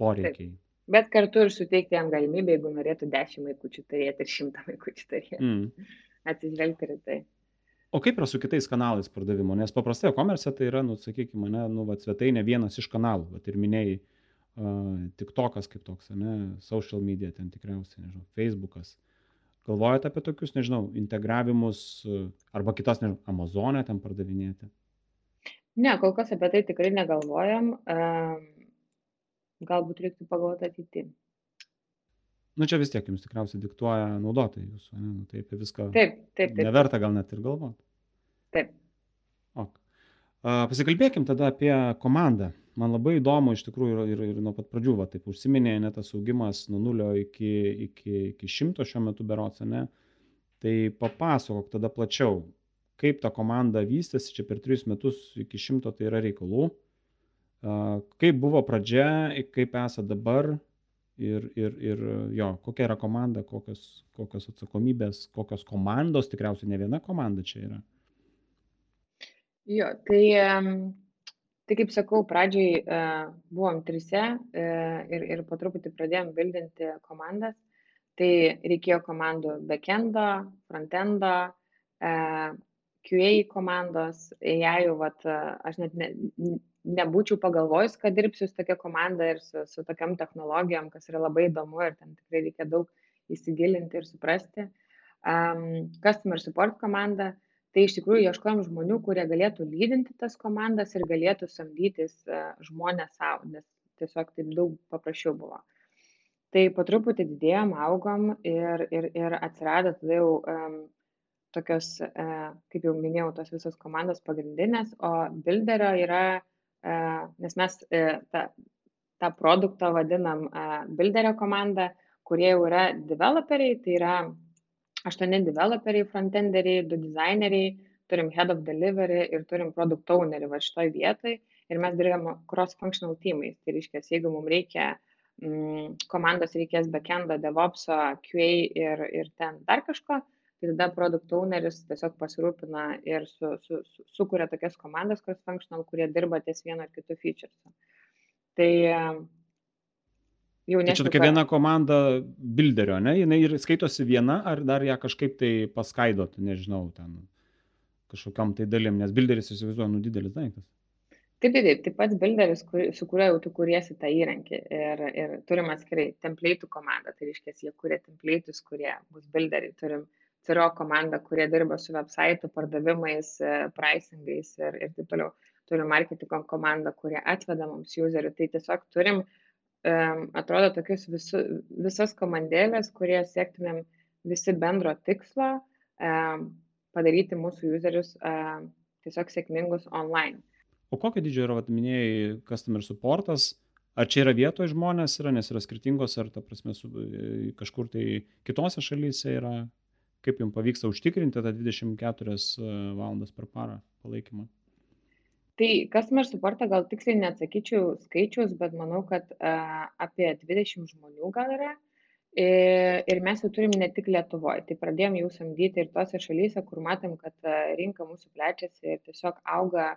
poreikiai. Taip. Bet kartu ir suteikti jam galimybę, jeigu norėtų dešimt maikučių turėti ir šimtą maikučių turėti. Mm. Atsižvelgti ir tai. O kaip yra su kitais kanalais pardavimo? Nes paprastai e-commerce tai yra, nu, sakykime, ne, nu, va, svetainė vienas iš kanalų, bet ir minėjai, uh, TikTokas kaip toks, ne, social media ten tikriausiai, nežinau, Facebookas. Galvojate apie tokius, nežinau, integravimus uh, arba kitas, nežinau, Amazonę ten pardavinėti? Ne, kol kas apie tai tikrai negalvojam. Uh, galbūt reiktų pagalvoti ateityje. Nu čia vis tiek jums tikriausiai diktuoja naudotojai jūsų, ne? Nu, tai apie viską Taip, taip, taip. neverta gal net ir galvoti. Taip. Ok. Pasikalbėkim tada apie komandą. Man labai įdomu iš tikrųjų ir, ir, ir nuo pat pradžių, va, taip užsiminė, net tas augimas nuo nulio iki, iki, iki šimto šiuo metu berots, ne? Tai papasakok tada plačiau, kaip ta komanda vystėsi čia per tris metus iki šimto, tai yra reikalų. Kaip buvo pradžia, kaip esate dabar ir, ir, ir jo, kokia yra komanda, kokios, kokios atsakomybės, kokios komandos, tikriausiai ne viena komanda čia yra. Jo, tai, tai kaip sakau, pradžiai e, buvom trise e, ir, ir po truputį pradėjom bildinti komandas. Tai reikėjo komandų backendo, frontendo, e, QA komandos, AI, vat, e, aš net ne, nebūčiau pagalvojus, kad dirbsiu su tokia komanda ir su, su tokiam technologijom, kas yra labai įdomu ir ten tikrai reikia daug įsigilinti ir suprasti. Um, customer support komanda, tai iš tikrųjų ieškojom žmonių, kurie galėtų lydinti tas komandas ir galėtų samdytis uh, žmonės savo, nes tiesiog taip daug paprasčiau buvo. Tai po truputį didėjom, augom ir, ir, ir atsirado tada jau um, tokios, uh, kaip jau minėjau, tos visos komandos pagrindinės, o builderio yra, nes mes uh, tą, tą produktą vadinam builderio komanda, kurie jau yra developeriai, tai yra aštuoni developeriai, frontenderiai, du designeriai, turim head of delivery ir turim product ownerį va šitoj vietoj ir mes dirbam cross-functional teamais. Tai reiškia, jeigu mums reikia mm, komandos reikės backendo, DevOpso, QA ir, ir ten dar kažko, tai tada product owneris tiesiog pasirūpina ir su, su, su, sukuria tokias komandas cross-functional, kurie dirba ties vienu ar kitu featuresu. Tai jau Tai čia tokia viena komanda builderio, ne? Jis ir skaitosi viena, ar dar ją kažkaip tai paskaidot, nežinau, ten kažkokiam tai dalim, nes builderis įsivaizduoju, nu didelis daiktas. Taip, taip, taip, taip pats builderis, kur, su kuriuo jau tu kuriesi tą įrankį ir, ir turim atskirai template'ų komandą, tai reiškia, jie kuria template'us, kurie bus builderiai, turim CRO komandą, kurie dirba su website, pardavimais, e, pricingais ir, ir taip toliau. Turim marketingo komandą, kurie atveda mums userių. Tai tiesiog turim, um, atrodo, tokius visu, visas komandėlės, kurie siektumėm visi bendro tikslo um, padaryti mūsų userius um, tiesiog sėkmingus online. O kokio dydžio yra, vat, minėjai, customer supportas? Ar čia yra vietoje žmonės, yra, nes yra skirtingos, ar ta prasme su, kažkur tai kitose šalyse yra, kaip jums pavyksta užtikrinti tą 24 valandas per parą palaikymą? Tai customer supportą gal tiksliai neatsakyčiau skaičius, bet manau, kad uh, apie 20 žmonių gal yra. Ir, ir mes jau turim ne tik Lietuvoje, tai pradėjom jau samdyti ir tose šalyse, kur matom, kad uh, rinka mūsų plečiasi ir tiesiog auga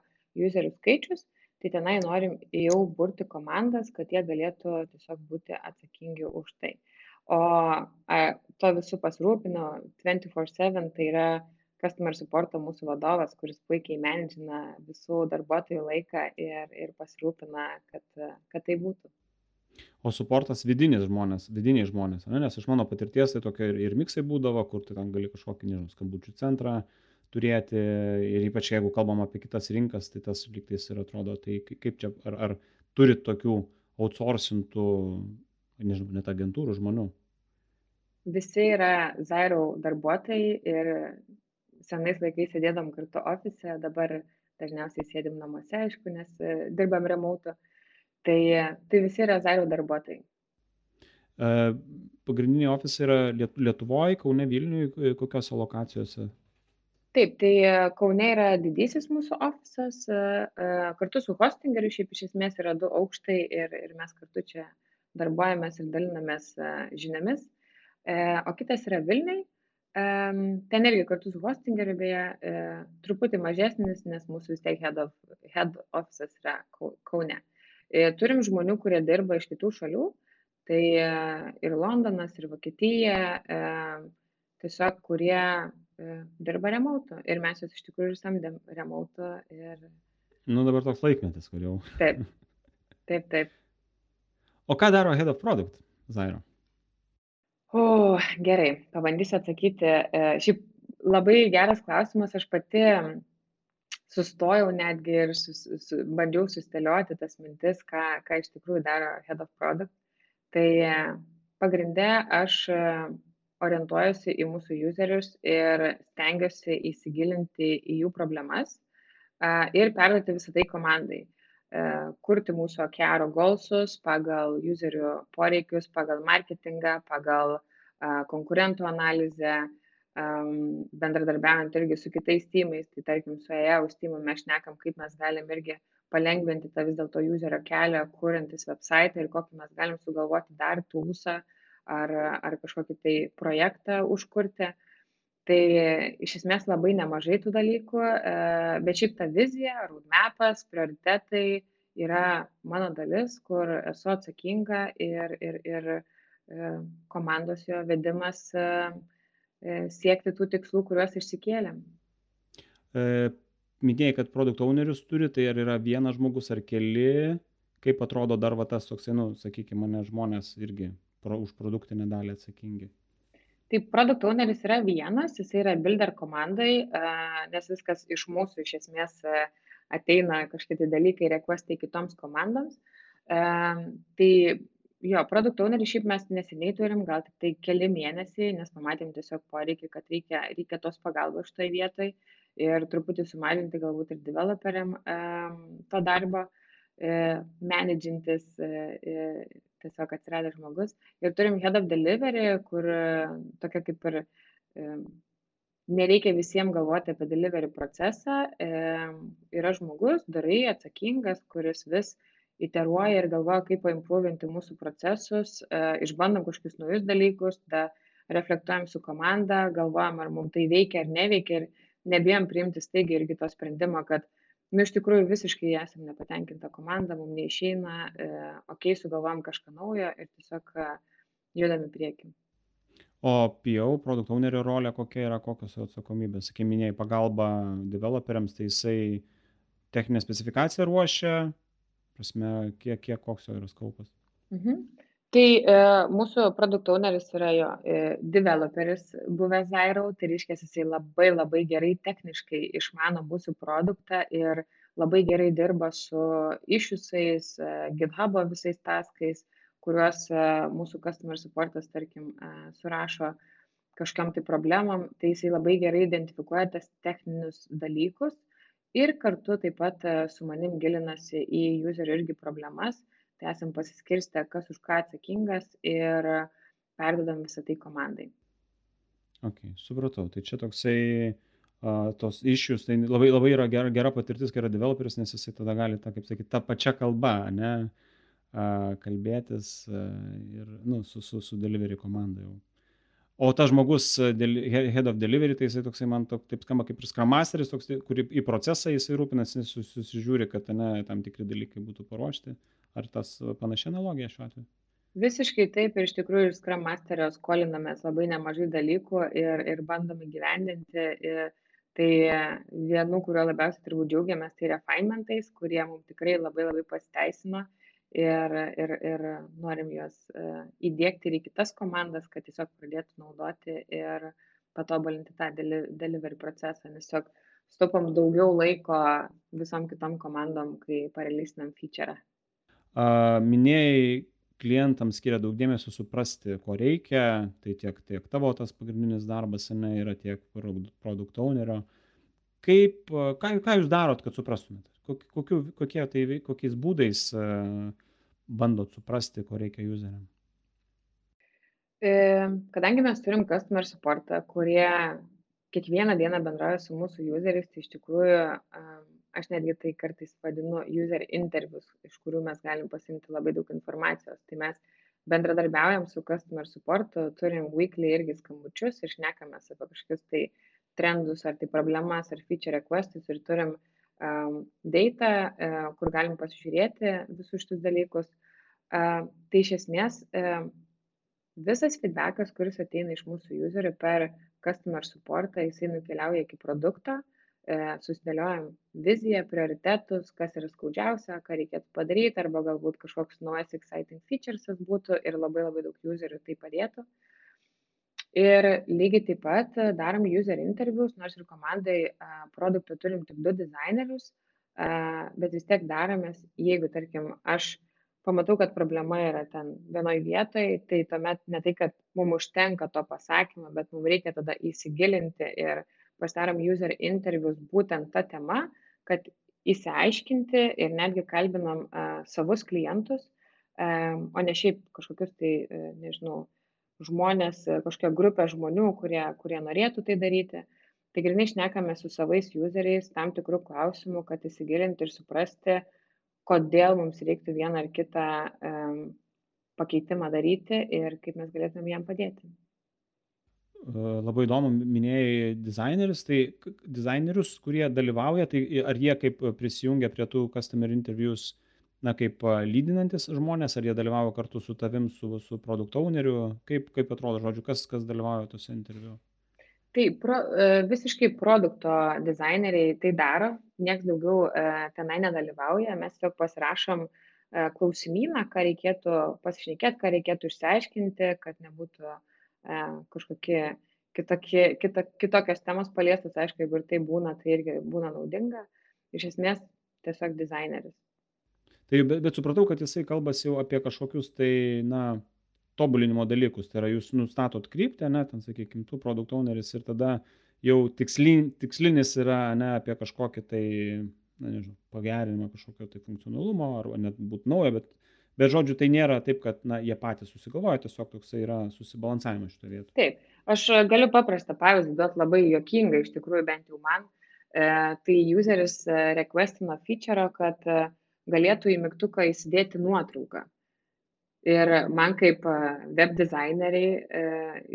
userių skaičius, tai tenai norim jau burti komandas, kad jie galėtų tiesiog būti atsakingi už tai. O a, to visų pasirūpino 24-7, tai yra customer supporto mūsų vadovas, kuris puikiai menedžina visų darbuotojų laiką ir, ir pasirūpina, kad, kad tai būtų. O suportas vidinis žmonės, vidiniai žmonės, ne? nes iš mano patirties tai tokia ir, ir miksai būdavo, kur tu ten gali kažkokį, nežinau, skambučių centrą turėti ir ypač jeigu kalbam apie kitas rinkas, tai tas lygtais ir atrodo, tai kaip čia, ar, ar turit tokių outsourcintų, nežinau, net agentūrų žmonių? Visi yra Zairo darbuotojai ir senais laikais sėdėdam kartu ofise, dabar dažniausiai sėdim namuose, aišku, nes e, dirbam remoto. Tai, tai visi yra Zairo darbuotojai. E, pagrindiniai ofisai yra Lietuvoje, Kaune, Vilniuje, kokiose lokacijose? Taip, tai Kaune yra didysis mūsų ofisas, e, kartu su hostingeriu, šiaip iš esmės yra du aukštai ir, ir mes kartu čia darbuojamės ir dalinamės žiniomis. O kitas yra Vilniui, ten irgi kartu su hostingeriu, beje, truputį mažesnis, nes mūsų vis tiek head, of, head office yra Kaune. Turim žmonių, kurie dirba iš kitų šalių, tai ir Londonas, ir Vokietija, tiesiog kurie dirba remoto. Ir mes juos iš tikrųjų ir samdėm remoto. Ir... Nu, dabar toks laikmetis, kur jau. Taip, taip, taip. O ką daro Head of Product, Zairo? O, gerai, pabandysiu atsakyti. Šiaip labai geras klausimas, aš pati sustojau netgi ir sus, su, bandžiau sustelioti tas mintis, ką, ką iš tikrųjų daro Head of Product. Tai pagrinde aš e, orientuojuosi į mūsų userius ir stengiuosi įsigilinti į jų problemas ir perduoti visą tai komandai. E, kurti mūsų OKR golsus pagal userių poreikius, pagal marketingą, pagal a, konkurentų analizę, bendradarbiaujant irgi su kitais teamais, tai tarkim su EAUS teamu mes šnekam, kaip mes galim irgi palengventi tą vis dėlto userio kelią, kuriantis website ir kokį mes galim sugalvoti dar tūsą ar, ar kažkokį tai projektą užkurti. Tai iš esmės labai nemažai tų dalykų, e, bet šiaip ta vizija, roadmapas, prioritetai yra mano dalis, kur esu atsakinga ir, ir, ir e, komandos jo vedimas E, siekti tų tikslų, kuriuos išsikėlėm. Minėjai, kad produkt ownerius turi, tai ar yra vienas žmogus ar keli, kaip atrodo dar va tas toksai, nu, sakykime, mane žmonės irgi pro, už produktinę dalį atsakingi. Tai produkt owneris yra vienas, jis yra builder komandai, nes viskas iš mūsų iš esmės ateina kažkokie dalykai requestai kitoms komandoms. Tai jo produkt ounerį šiaip mes neseniai turim gal tiktai keli mėnesiai nes pamatėm tiesiog poreikį kad reikia reikia tos pagalbos šitoj vietoj ir truputį sumažinti galbūt ir developeriam to darbo e, menedžintis e, e, tiesiog atsiradęs žmogus. Ir turim head of delivery kur tokia kaip ir nereikia visiems galvoti apie delivery procesą. Yra žmogus dorai atsakingas kuris vis iteruoja ir galvoja, kaip paimprovinti mūsų procesus, e, išbandom kažkokius naujus dalykus, tada reflektuojam su komanda, galvojam, ar mums tai veikia ar neveikia ir nebijom priimti staigiai irgi to sprendimo, kad nu, iš tikrųjų visiškai esame nepatenkinta komanda, mums neišeina, e, okei, okay, sugalvojam kažką naujo ir tiesiog e, judam į priekį. O PO, produkt ownerio rolė, kokia yra, kokios jo atsakomybės? Sakė, minėjai pagalba developeriams, tai jisai techninę specifikaciją ruošia, prasme, kiek, kiek koks jo yra skaupas. Mhm. Tai e, mūsų produkto owneris yra jo e, developeris buvęs Zairo, tai reiškia, jisai labai labai gerai techniškai išmano mūsų produktą ir labai gerai dirba su iššūsiais, e, GitHub visais taskais, kuriuos e, mūsų customer supportas, tarkim, e, surašo kažkam tai problemam, tai jisai labai gerai identifikuoja tas techninius dalykus ir kartu taip pat e, su manim gilinasi į userio irgi problemas, tai esam pasiskirstę, kas už ką atsakingas ir perdodam visą tai komandai. Ok, supratau. Tai čia toksai uh, tos iššius, tai labai, labai yra gera, gera patirtis, kai yra developeris, nes jisai tada gali, ta, kaip sakyti, tą pačią kalbą, ne, uh, kalbėtis uh, ir, nu, su, su, su delivery komanda jau o tas žmogus head of delivery, tai jisai toksai man tok, taip skamba kaip ir Scrum Masteris, toks, kur į procesą jisai rūpinasi, susižiūri, kad ne, tam tikri dalykai būtų paruošti. Ar tas e, panašia analogija šiuo atveju? Visiškai taip ir iš tikrųjų iš Scrum Masterio skolinamės labai nemažai dalykų ir, ir bandom įgyvendinti. Ir tai vienu, kuriuo labiausiai turbūt džiaugiamės, tai refinementais, kurie mums tikrai labai labai pasiteisino ir, ir, ir norim juos e, įdėkti ir į kitas komandas, kad tiesiog pradėtų naudoti ir patobulinti tą delivery procesą, nes tiesiog stopam daugiau laiko visom kitom komandom, kai parelystinam feature. Minėjai, klientams skiria daug dėmesio suprasti, ko reikia, tai tiek, tiek tavo tas pagrindinis darbas, ne, yra tiek produkt ownerio. Kaip, ką, ką jūs darot, kad suprastumėte? kokiu, kokie tai, kokiais būdais bandot suprasti, ko reikia useriam? E, kadangi mes turim customer supportą, kurie kiekvieną dieną bendrauja su mūsų useriais, tai iš tikrųjų aš netgi tai kartais vadinu user intervius, iš kurių mes galim pasimti labai daug informacijos. Tai mes bendradarbiaujam su customer supportu, turim weekly irgi skambučius ir šnekamės apie kažkokius tai trendus, ar tai problemas, ar feature requestus ir turim uh, data, e, kur galim pasižiūrėti visus šitus dalykus. Tai iš esmės visas feedbackas, kuris ateina iš mūsų userių per customer supportą, jisai nukeliauja iki produkto, e, susidėliojam viziją, prioritetus, kas yra skaudžiausia, ką reikėtų padaryti, arba galbūt kažkoks naujas exciting features būtų ir labai labai daug userių tai padėtų. Uh, ir lygiai taip pat e, darom user intervius, nors ir komandai produkto turim tik du dizainerius, bet vis tiek daromės, jeigu, tarkim, aš pamatau, kad problema yra ten vienoje vietoje, tai tuomet ne tai, kad mums užtenka to pasakymo, bet mums reikia tada įsigilinti ir pasidarom user intervius būtent tą temą, kad įsiaiškinti ir netgi kalbinam uh, savus klientus, um, o ne šiaip kažkokius tai, uh, nežinau, žmonės, kažkokia grupė žmonių, kurie, kurie norėtų tai daryti. Tai grinai šnekame su savais useriais tam tikrų klausimų, kad įsigilinti ir suprasti, kodėl mums reiktų vieną ar kitą um, pakeitimą daryti ir kaip mes galėtume jam padėti. Labai įdomu, minėjai dizainerius, tai dizainerius, kurie dalyvauja, tai ar jie kaip prisijungia prie tų customer interviews, na, kaip lydinantis žmonės, ar jie dalyvauja kartu su tavim, su, su produkt owneriu, kaip, kaip atrodo, žodžiu, kas, kas dalyvauja tuose interviu? Tai pro, e, visiškai produkto dizaineriai tai daro, niekas daugiau e, tenai nedalyvauja, mes tiesiog pasirašom e, klausimyną, ką reikėtų pasišnekėti, ką reikėtų išsiaiškinti, kad nebūtų E, kažkokie kitokie, kita, kitokios temos paliestas, aišku, jeigu ir tai būna, tai irgi būna naudinga. Iš esmės, tiesiog dizaineris. Tai bet, bet supratau, kad jisai kalbasi jau apie kažkokius tai, na, tobulinimo dalykus. Tai yra, jūs nustatot kryptį, ne, ten, sakykime, tu produkt owneris ir tada jau tikslin, tikslinis yra, ne, apie kažkokį tai, na, nežinau, pagerinimą kažkokio tai funkcionalumo, ar net būtų naujo, bet Bet žodžiu, tai nėra taip, kad na, jie patys susigalvoja, tiesiog toksai yra susibalansavimas šitoje vietoje. Taip, aš galiu paprastą pavyzdį duoti labai juokingą, iš tikrųjų bent jau man. E, tai useris e, requestino feature, kad e, galėtų į mygtuką įsidėti nuotrauką. Ir man kaip e, web dizaineriai e,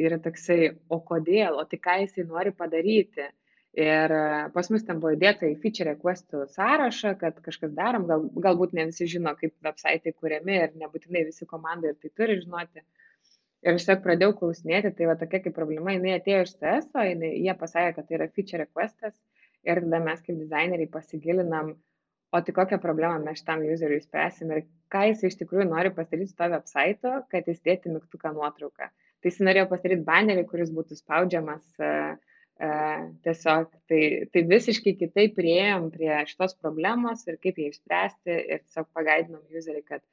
yra toksai, o kodėl, o tai ką jisai nori padaryti ir e, pas mus ten buvo įdėta į feature requestų sąrašą, kad kažkas darom, gal, galbūt ne visi žino, kaip websaitai kuriami ir nebūtinai visi komandai ir tai turi žinoti. Ir aš tiesiog pradėjau klausinėti, tai va tokia kaip problema, jinai atėjo iš CS, o jinai, jie pasakė, kad tai yra feature requestas ir tada mes kaip dizaineriai pasigilinam, o tai kokią problemą mes šitam useriui spręsim ir ką jis iš tikrųjų nori pasidaryti su to website, kad jis dėti mygtuką nuotrauką. Tai jis norėjo pasidaryti banerį, kuris būtų spaudžiamas uh, tiesiog tai, tai visiškai kitaip prieėjom prie šitos problemos ir kaip ją išspręsti ir tiesiog pagaidinom userį, kad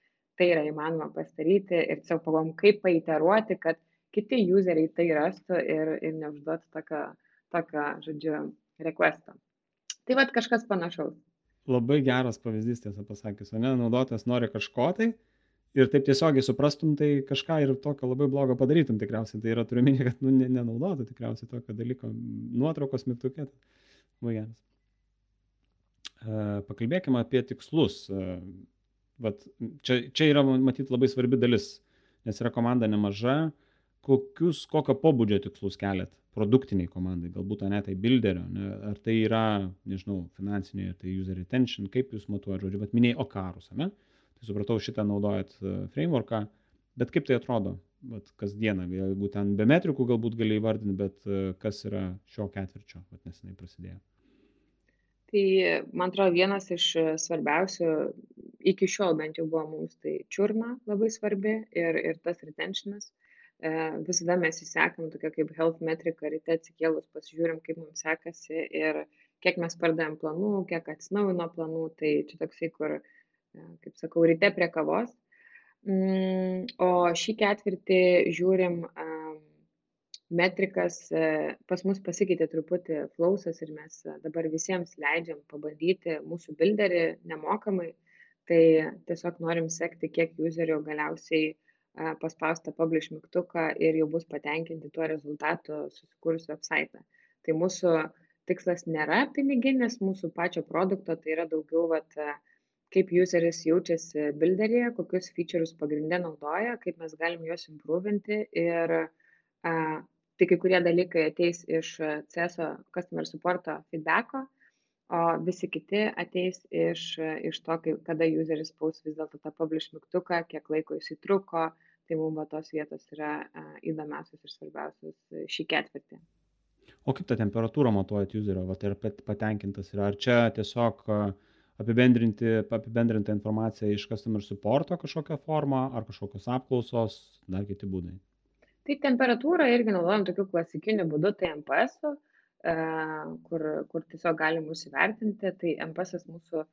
tai yra įmanoma pasidaryti ir tiesiog pagalvom, kaip paiteruoti, kad kiti useriai tai rastų ir, ir neužduotų tokio, tokio, žodžiu, requesto. Tai vad kažkas panašaus. Labai geras pavyzdys, tiesą pasakius, o ne, naudotojas nori kažko tai, ir taip tiesiogiai suprastum, tai kažką ir tokio labai blogo padarytum tikriausiai. Tai yra turiu minėti, kad nu, nenaudotų tikriausiai tokio dalyko nuotraukos mygtukė. Labai geras. Pakalbėkime apie tikslus. Vat, čia, čia yra, matyt, labai svarbi dalis, nes yra komanda nemaža. Kokius, kokio pobūdžio tikslus keliat produktiniai komandai, galbūt ne tai builderio, ne, ar tai yra, nežinau, finansiniai, ar tai user retention, kaip jūs matuojate, žodžiu, bet minėjai okarus, ne? Tai supratau, šitą naudojat e, frameworką, bet kaip tai atrodo, vat, kasdieną, galbūt ten be metrikų galbūt gali įvardinti, bet e, kas yra šio ketvirčio, vat nesenai prasidėjo. Tai, man atrodo, vienas iš svarbiausių, iki šiol bent jau buvo mums, tai čiurna labai svarbi ir, ir tas retentionas. E, visada mes įsekam tokia kaip health metrika, ryte atsikėlus pasižiūrim, kaip mums sekasi ir kiek mes pardavėm planų, kiek atsinaujino planų, tai čia toksai, kur uh, kaip sakau, ryte prie kavos. Mm, o šį ketvirtį žiūrim metrikas, e, pas mus pasikeitė truputį flausas ir mes dabar visiems leidžiam pabandyti mūsų builderį nemokamai. Tai tiesiog norim sekti, kiek userių galiausiai paspausta publish mygtuką ir jau bus patenkinti tuo rezultatu susikūrus website. Tai mūsų tikslas nėra piniginis, mūsų pačio produkto, tai yra daugiau vat, kaip useris jaučiasi bilderyje, kokius feature'us pagrindė naudoja, kaip mes galim juos improvinti ir a, tai kai kurie dalykai ateis iš CSO customer supporto feedbacko, o visi kiti ateis iš, iš to, kai, kada useris spaus vis dėlto tą publish mygtuką, kiek laiko jisai truko, tai mums tos vietos yra a, įdomiausios ir svarbiausios šį ketvirtį. O kaip tą temperatūrą matuojat userio, ar patenkintas yra, ar čia tiesiog uh, apibendrinti apibendrintą informaciją iš customer supporto kažkokia forma ar kažkokios apklausos, dar kiti būdai. Tai temperatūrą irgi naudojam tokiu klasikiniu būdu, tai MPS, e, kur, kur tiesiog galim įsivertinti. Tai MPS mūsų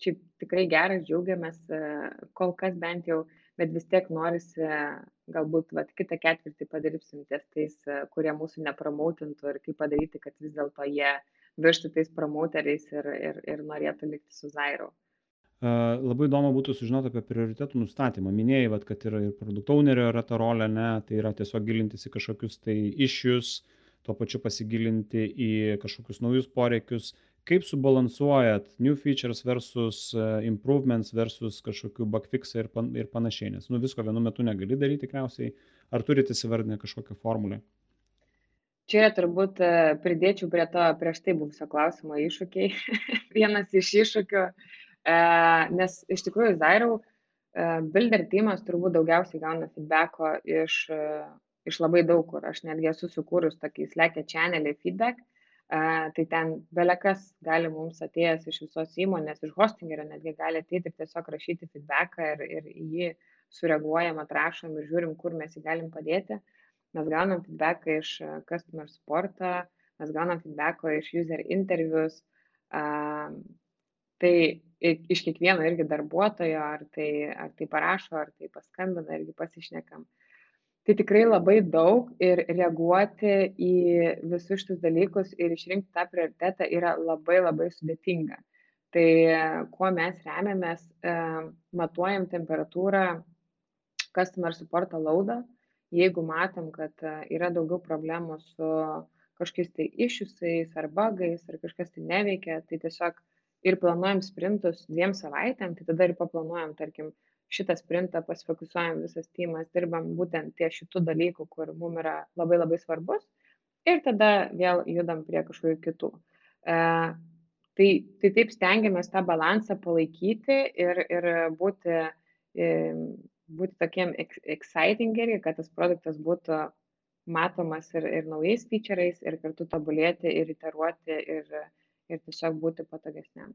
šiaip tikrai geras, džiaugiamės, e, kol kas bent jau, bet vis tiek norisi galbūt vat, kitą ketvirtį padirbsim ties tais, e, kurie mūsų nepramautintų ir kaip padaryti, kad vis dėlto jie vištų tais promauteriais ir, ir, ir norėtų likti su Zairo. Labai įdomu būtų sužinoti apie prioritetų nustatymą. Minėjai, vat, kad yra ir produkto ownerio yra ta rolė, ne, tai yra tiesiog gilintis į kažkokius tai iššius, tuo pačiu pasigilinti į kažkokius naujus poreikius kaip subalansuojat new features versus e, improvements versus kažkokių bugfixai ir, pan, ir panašiai, nes nu, visko vienu metu negali daryti tikriausiai. Ar turite įsivardinę kažkokią formulę? Čia turbūt e, pridėčiau prie to prieš tai buvusio klausimo iššūkiai. Vienas iš iššūkių, e, nes iš tikrųjų Zairau, Builder teamas turbūt daugiausiai gauna feedbacko iš, iš labai daug kur. Aš netgi esu sukūrus tokį slekę channelį feedback, tai ten belekas gali mums atėjęs iš visos įmonės, iš hostingerio netgi gali ateiti ir tiesiog rašyti feedbacką ir, ir jį sureaguojam, atrašom ir žiūrim, kur mes jį galim padėti. Mes gaunam feedbacką iš customer supportą, mes gaunam feedbacką iš user interviews. Tai iš kiekvieno irgi darbuotojo, ar tai, ar tai parašo, ar tai paskambina, irgi pasišnekam. Uh, tai tikrai labai daug ir reaguoti į visus šitus dalykus ir išrinkti tą prioritetą yra labai labai sudėtinga. Tai kuo mes remiamės, e, matuojam temperatūrą customer supporto laudą, jeigu matom, kad e, yra daugiau problemų su kažkokiais tai iššūsiais ar bagais ar kažkas tai neveikia, tai tiesiog ir planuojam sprintus dviem savaitėm, tai tada ir paplanuojam, tarkim, šitą sprintą pasifokusuojam visas timas, dirbam būtent ties šitų dalykų, kur mums yra labai labai svarbus ir tada vėl judam prie kažkokių kitų. E, tai, tai taip stengiamės tą balansą palaikyti ir, ir būti, e, būti tokiem exciting irgi, kad tas produktas būtų matomas ir, ir naujais featureais, ir kartu tobulėti, ir iteruoti, ir, ir tiesiog būti patogesniam.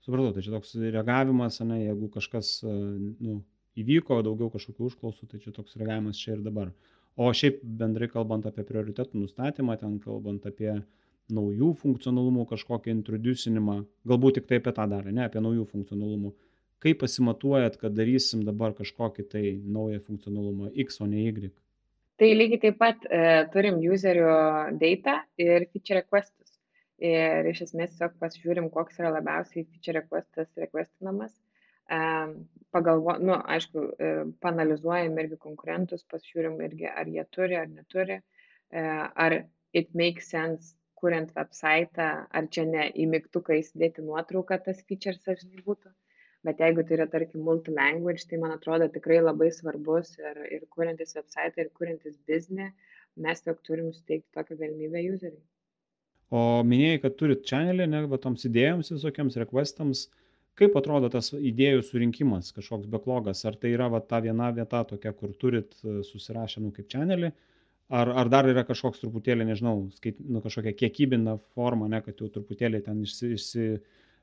Supratau tai čia toks reagavimas ane jeigu kažkas e, nu įvyko daugiau kažkokių užklausų tai čia toks reagavimas čia ir dabar. O šiaip bendrai kalbant apie prioritetų nustatymą ten kalbant apie naujų funkcionalumų kažkokį introducinimą galbūt tik tai apie tą dalį ne apie naujų funkcionalumų kaip pasimatuojat kad darysim dabar kažkokį tai naują funkcionalumą x o ne y tai lygiai taip pat e, turim userių data ir feature requestus ir iš esmės tiesiog pasižiūrim, koks yra labiausiai feature requestas requestinamas. Pagalvo, nu, aišku, e, panalizuojam irgi konkurentus, pasižiūrim irgi, ar jie turi ar neturi, e, ar it makes sense, kuriant website, ar čia ne į mygtuką įsidėti nuotrauką tas features, žinai, būtų. Bet jeigu tai yra, tarkim, multilanguage, tai man atrodo tikrai labai svarbus ir, ir kuriantis website, ir kuriantis biznį, mes tiesiog turim suteikti tokią galimybę useriai o minėjai kad turit čenelį ane va toms idėjoms visokiems rekvestams kaip atrodo tas idėjų surinkimas kažkoks beklogas? Ar tai yra va ta viena vieta tokia kur turit e, susirašę nu kaip čenelį ar ar dar yra kažkoks truputėlį nežinau skait nu kažkokia kiekybinė forma ane kad jau truputėlį ten išsi išsi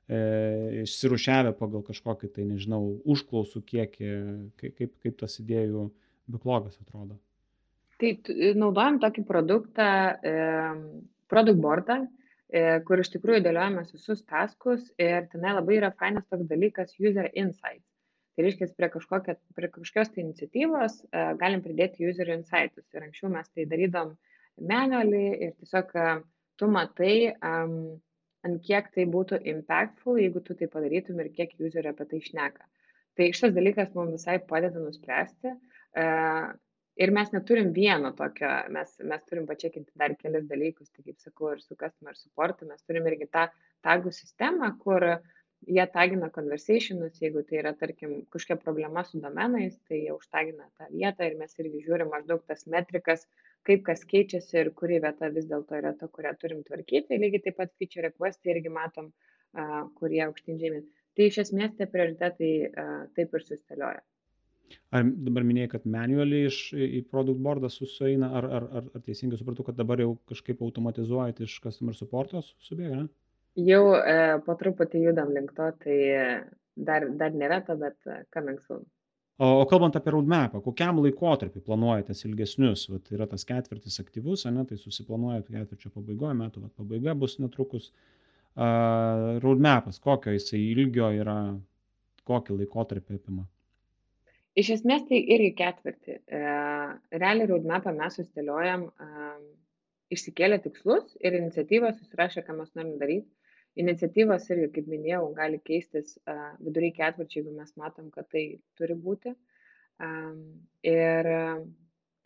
e, išsirūšiavę pagal kažkokį tai nežinau užklausų kiekį kaip kaip tas idėjų beklogas atrodo tai naudojam tokį produktą product boardą, e, kur iš tikrųjų dėliojamės visus taskus ir tenai labai yra fainas toks dalykas user insights. Tai reiškia, prie, kažkokio, prie kažkokios tai iniciatyvos galim pridėti user insights. Ir anksčiau mes tai darydom manualiai ir tiesiog tu matai, um, ant kiek tai būtų impactful, jeigu tu tai padarytum ir kiek userio apie tai išneka. Tai šitas dalykas mums visai padeda nuspręsti. Uh, ir mes neturim vieno tokio mes mes turim pačekinti dar kelis dalykus tai kaip sakau ir su customer supportu mes turim irgi tą tagų sistemą kur jie tagina conversationus jeigu tai yra tarkim kažkokia problema su domenais tai jie užtagina tą vietą ir mes irgi žiūrim maždaug tas metrikas kaip kas keičiasi ir kuri vieta vis dėlto yra ta kurią turim tvarkyti lygiai taip pat feature requestai irgi matom kurie aukštyn žemyn tai iš esmės tie prioritetai taip ir susidėlioja Ar dabar minėjai, kad manualiai iš į product boardą sueina, ar, ar, ar, ar teisingai supratau, kad dabar jau kažkaip automatizuojat iš customer supporto subėga, ne? Jau e, po truputį judam link to, tai dar, dar nėra to, bet e, coming soon. O, o kalbant apie roadmapą, kokiam laikotarpiu planuojate ilgesnius? Vat yra tas ketvirtis aktyvus, ne, tai susiplanuojate ketvirčio pabaigoje, metų vat, pabaiga bus netrukus. uh, roadmapas, kokio jisai ilgio yra, kokį laikotarpį apima. Iš esmės tai irgi ketvirtį. E, realiai roadmapą mes susidėliojam e, išsikėlę tikslus ir iniciatyvas susirašę, ką mes norim daryti. Iniciatyvos irgi, kaip minėjau, gali keistis viduriai ketvirčiai, jeigu mes matom, kad tai turi būti. Ir e,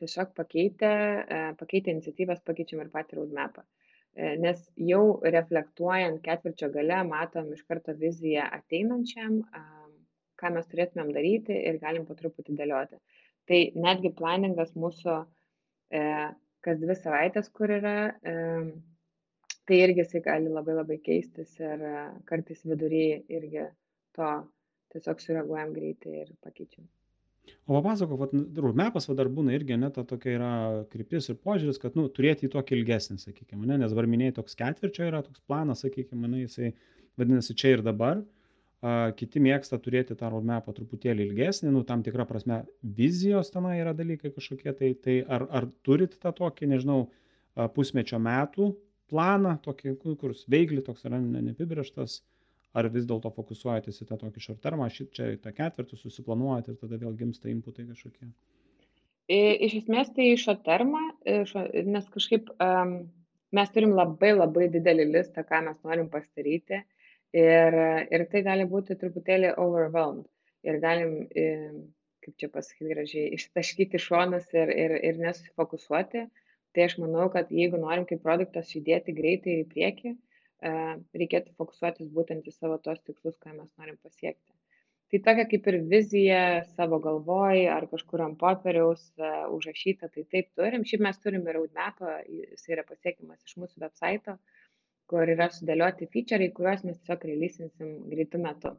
tiesiog pakeitę, e, pakeitę iniciatyvas pakeičiam ir patį roadmapą. E, nes jau reflektuojant ketvirčio gale, matom iš karto viziją ateinančiam. Ką mes turėtumėm daryti ir galim po truputį dėlioti. Tai netgi planingas mūsų kas dvi savaitės, kur yra, tai irgi jisai gali labai labai keistis ir e, kartais vidury irgi to tiesiog sureaguojam greitai ir pakeičiam. O papasako, vat, roadmapas va, dar būna irgi, ne, ta tokia yra kryptis ir požiūris, kad, nu, turėti jį tokį ilgesnį, sakykime, ne, nes varminėjai toks ketvirčio yra toks planas, sakykime, ne, jisai vadinasi čia ir dabar. A, kiti mėgsta turėti tą roadmapą truputėlį ilgesnį, nu, tam tikrą prasme vizijos tenai yra dalykai kažkokie, tai, tai ar, ar turit tą tokį, nežinau, pusmečio metų planą, tokį, kur veikli toks yra neapibrieštas, ar vis dėlto fokusuojatės į tą tokį short termą, šit čia tą ketvirtį susiplanuojat ir tada vėl gimsta inputai kažkokie? Iš esmės tai short termą, nes kažkaip um, mes turim labai labai didelį listą, ką mes norim pasidaryti. Uh, Ir, ir tai gali būti truputėlį overwhelmed. Ir galim, kaip čia pasakyti gražiai, ištaškyti šonas ir, ir, ir nesusifokusuoti. Tai aš manau, kad jeigu norim kaip produktas judėti greitai į priekį, reikėtų fokusuotis būtent į savo tos tikslus, ką mes norim pasiekti. Tai tokia kaip ir vizija savo galvoj ar kažkur ant popieriaus uh, užrašyta, tai taip turim. Šiaip mes turim ir roadmapą, jis yra pasiekiamas iš mūsų website. Kur yra sudėlioti featureai, kuriuos mes tiesiog releasinsim greitų metų.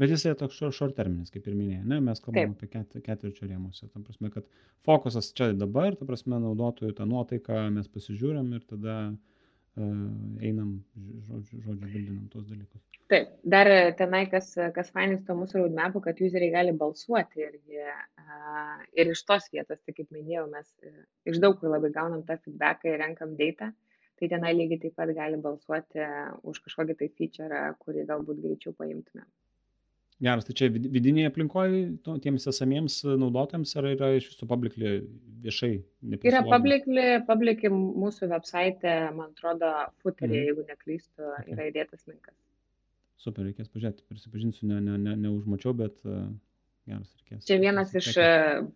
Bet jis yra toks short terminis, kaip ir minėjai, ne? mes kalbame apie ket, ketvirčio rėmuose. Tam prasme, kad fokusas čia dabar, ta prasme, naudotojų tą nuotaiką mes pasižiūrim ir tada uh, einam, žodžiu, žodžiu, bildinam tos dalykus. Taip, dar tenai, kas, kas fainis to mūsų roadmapų, kad useriai gali balsuoti irgi. Uh, ir iš tos vietos, tai kaip minėjau, mes uh, iš daug kur labai gaunam tą feedbacką ir renkam data. Uh, tai tenai lygiai taip pat gali balsuoti už kažkokį tai feature, kurį galbūt greičiau paimtume. Geras, tai čia vidinėje aplinkoje nu, tiems esamiems naudotojams ar yra iš viso publicly viešai? Yra publicly, publicly mūsų website, man atrodo, footerį, mm. jeigu neklystu, okay. yra įdėtas linkas. Super, reikės pažiūrėti, prisipažinsiu, ne, ne, ne, neužmačiau, bet uh, geras reikės. Čia vienas iš e,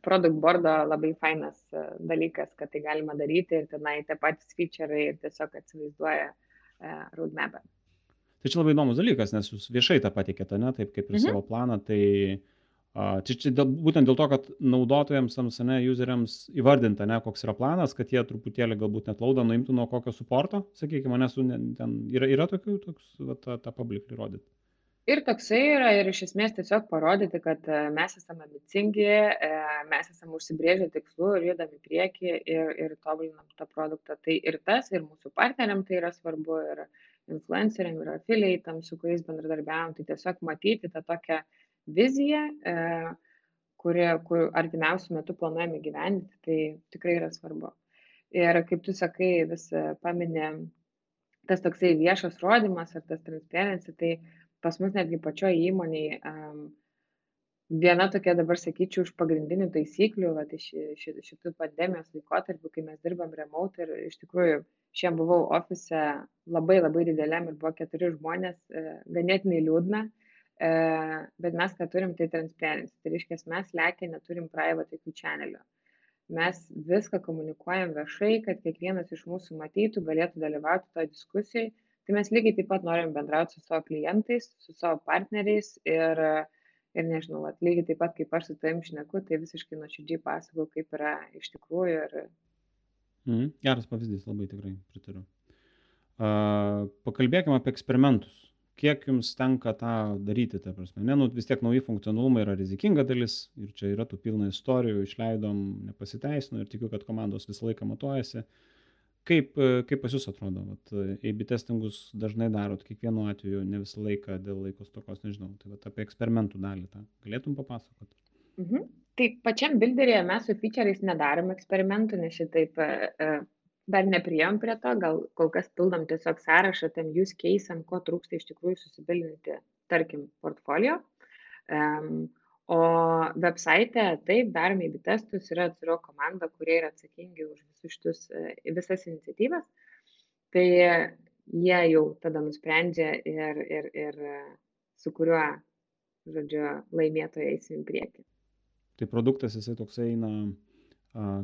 product boardo labai fainas e, dalykas, kad tai galima daryti ir tenai tie patys featureai ir tiesiog atsivaizduoja uh, roadmapą. Tai čia labai įdomus dalykas, nes jūs viešai tą patikėte, ne, taip kaip ir mhm. savo planą, tai uh, čia, čia dėl, būtent dėl to, kad naudotojams, ne, useriams įvardinta, ne, koks yra planas, kad jie truputėlį galbūt net laudą nuimtų nuo kokio suporto, sakykime, nes ten yra, yra tokių, toks, va, tą, tą publikai rodyti ir toksai yra ir iš esmės tiesiog parodyti kad e, mes esam ambicingi e, mes esam užsibrėžę tikslų ir judam į priekį ir ir tobulinam tą produktą tai ir tas ir mūsų partneriam tai yra svarbu ir influenceriam ir afilieitam su kuriais bendradarbiaujam. Tai tiesiog matyti tą tokią viziją e, kuri kur artimiausiu metu planuojam įgyvendinti tai tikrai yra svarbu. Ir kaip tu sakai vis pamini tas toksai viešas rodymas ar tas transparency tai pas mus netgi pačioj įmonėj um, viena tokia dabar sakyčiau iš pagrindinių taisyklių, vat, iš ši, šitų pandemijos laikotarpių, kai mes dirbam remote ir iš tikrųjų šiandien buvau ofise labai labai dideliam ir buvo keturi žmonės, e, ganėtinai liūdna, e, bet mes ką turim, tai transparency. Tai reiškia, mes lekia neturim private jokių channelių. Mes viską komunikuojam viešai, kad kiekvienas iš mūsų matytų, galėtų dalyvauti toje diskusijoje tai mes lygiai taip pat norim bendraut su savo klientais, su savo partneriais ir, ir nežinau, at, lygiai taip pat kaip aš su tavim šneku, tai visiškai nuoširdžiai pasakau, kaip yra iš tikrųjų. Ir... Mm, geras pavyzdys, labai tikrai pritariu. Uh, pakalbėkime apie eksperimentus. Kiek jums tenka tą daryti, ta prasme? Ne, nu, vis tiek nauji funkcionalumai yra rizikinga dalis ir čia yra tų pilna istorijų, išleidom, nepasiteisino ir tikiu, kad komandos visą laiką matuojasi. Uh, Kaip, e, kaip pas jūs atrodo, vat, AB testingus dažnai darot, kiekvienu atveju, ne visą laiką dėl laikos tokos, nežinau, tai vat, apie eksperimentų dalį tą galėtum papasakoti? Mhm. Tai pačiam builderėje mes su featureais nedarom eksperimentų, nes šitaip e, e, dar nepriėjom prie to, gal kol kas pildom tiesiog sąrašą tam use case'am, ko trūksta iš tikrųjų susibilinti, tarkim, portfolio. Um, o website, taip, darom įbi testus, yra atskiro komanda, kurie yra atsakingi už visus šitus, e, visas iniciatyvas. Tai jie jau tada nusprendžia ir, ir, ir su kuriuo, žodžiu, laimėtojai eisim į priekį. Tai produktas jisai toksai eina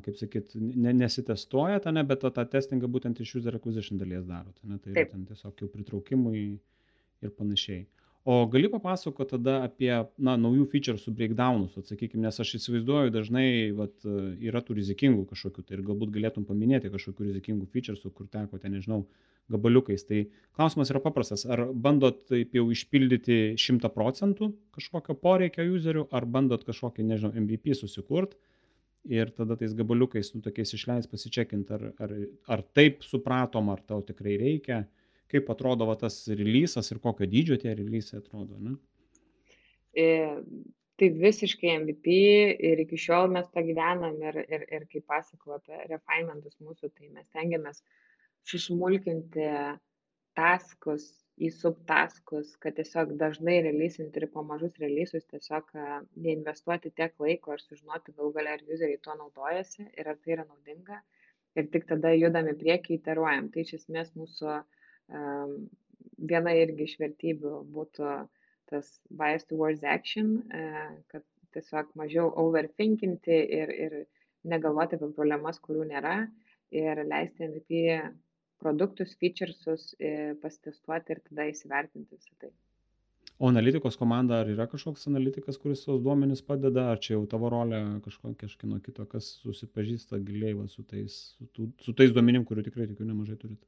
kaip sakyt, ne, nesitestuoja ten, bet tą, tą testingą būtent iš user acquisition dalies daro. Ne, tai Taip. ten tiesiog jau pritraukimui ir panašiai. O gali papasakoti tada apie na, naujų featuresų breakdownus, atsakykime, nes aš įsivaizduoju, dažnai vat, yra tų rizikingų kažkokių, tai ir galbūt galėtum paminėti kažkokių rizikingų featuresų, kur teko ten, nežinau, gabaliukais. Tai klausimas yra paprastas, ar bandot taip jau išpildyti 100 procentų kažkokio poreikio userių, ar bandot kažkokį, nežinau, MVP susikurti ir tada tais gabaliukais, nu, tokiais išleis pasičekint, ar, ar, ar taip supratom, ar tau tikrai reikia, kaip atrodo va, tas releasas ir kokio dydžio tie releasai atrodo, ne? E, tai visiškai MVP ir iki šiol mes tą gyvenam ir, ir, ir kaip pasakau apie refinementus mūsų, tai mes tengiamės susmulkinti taskus į subtaskus, kad tiesiog dažnai releasinti ir po mažus releasus tiesiog neinvestuoti tiek laiko ir sužinoti gal galia, ar useriai tuo naudojasi ir ar tai yra naudinga. Ir tik tada judam į priekį, iteruojam. Tai iš esmės mūsų um, viena irgi iš vertybių būtų tas bias towards action, uh, kad tiesiog mažiau overthinkinti ir, ir negalvoti apie problemas, kurių nėra ir leisti MVP produktus, featuresus e, pasitestuoti ir tada įsivertinti visą tai. O analitikos komanda, ar yra kažkoks analitikas, kuris tos duomenys padeda, ar čia jau tavo rolė kažkokia kažkino kito, kas susipažįsta giliai va, su, tais, su, tų, su tais duomenim, kurių tikrai tikiu nemažai turite?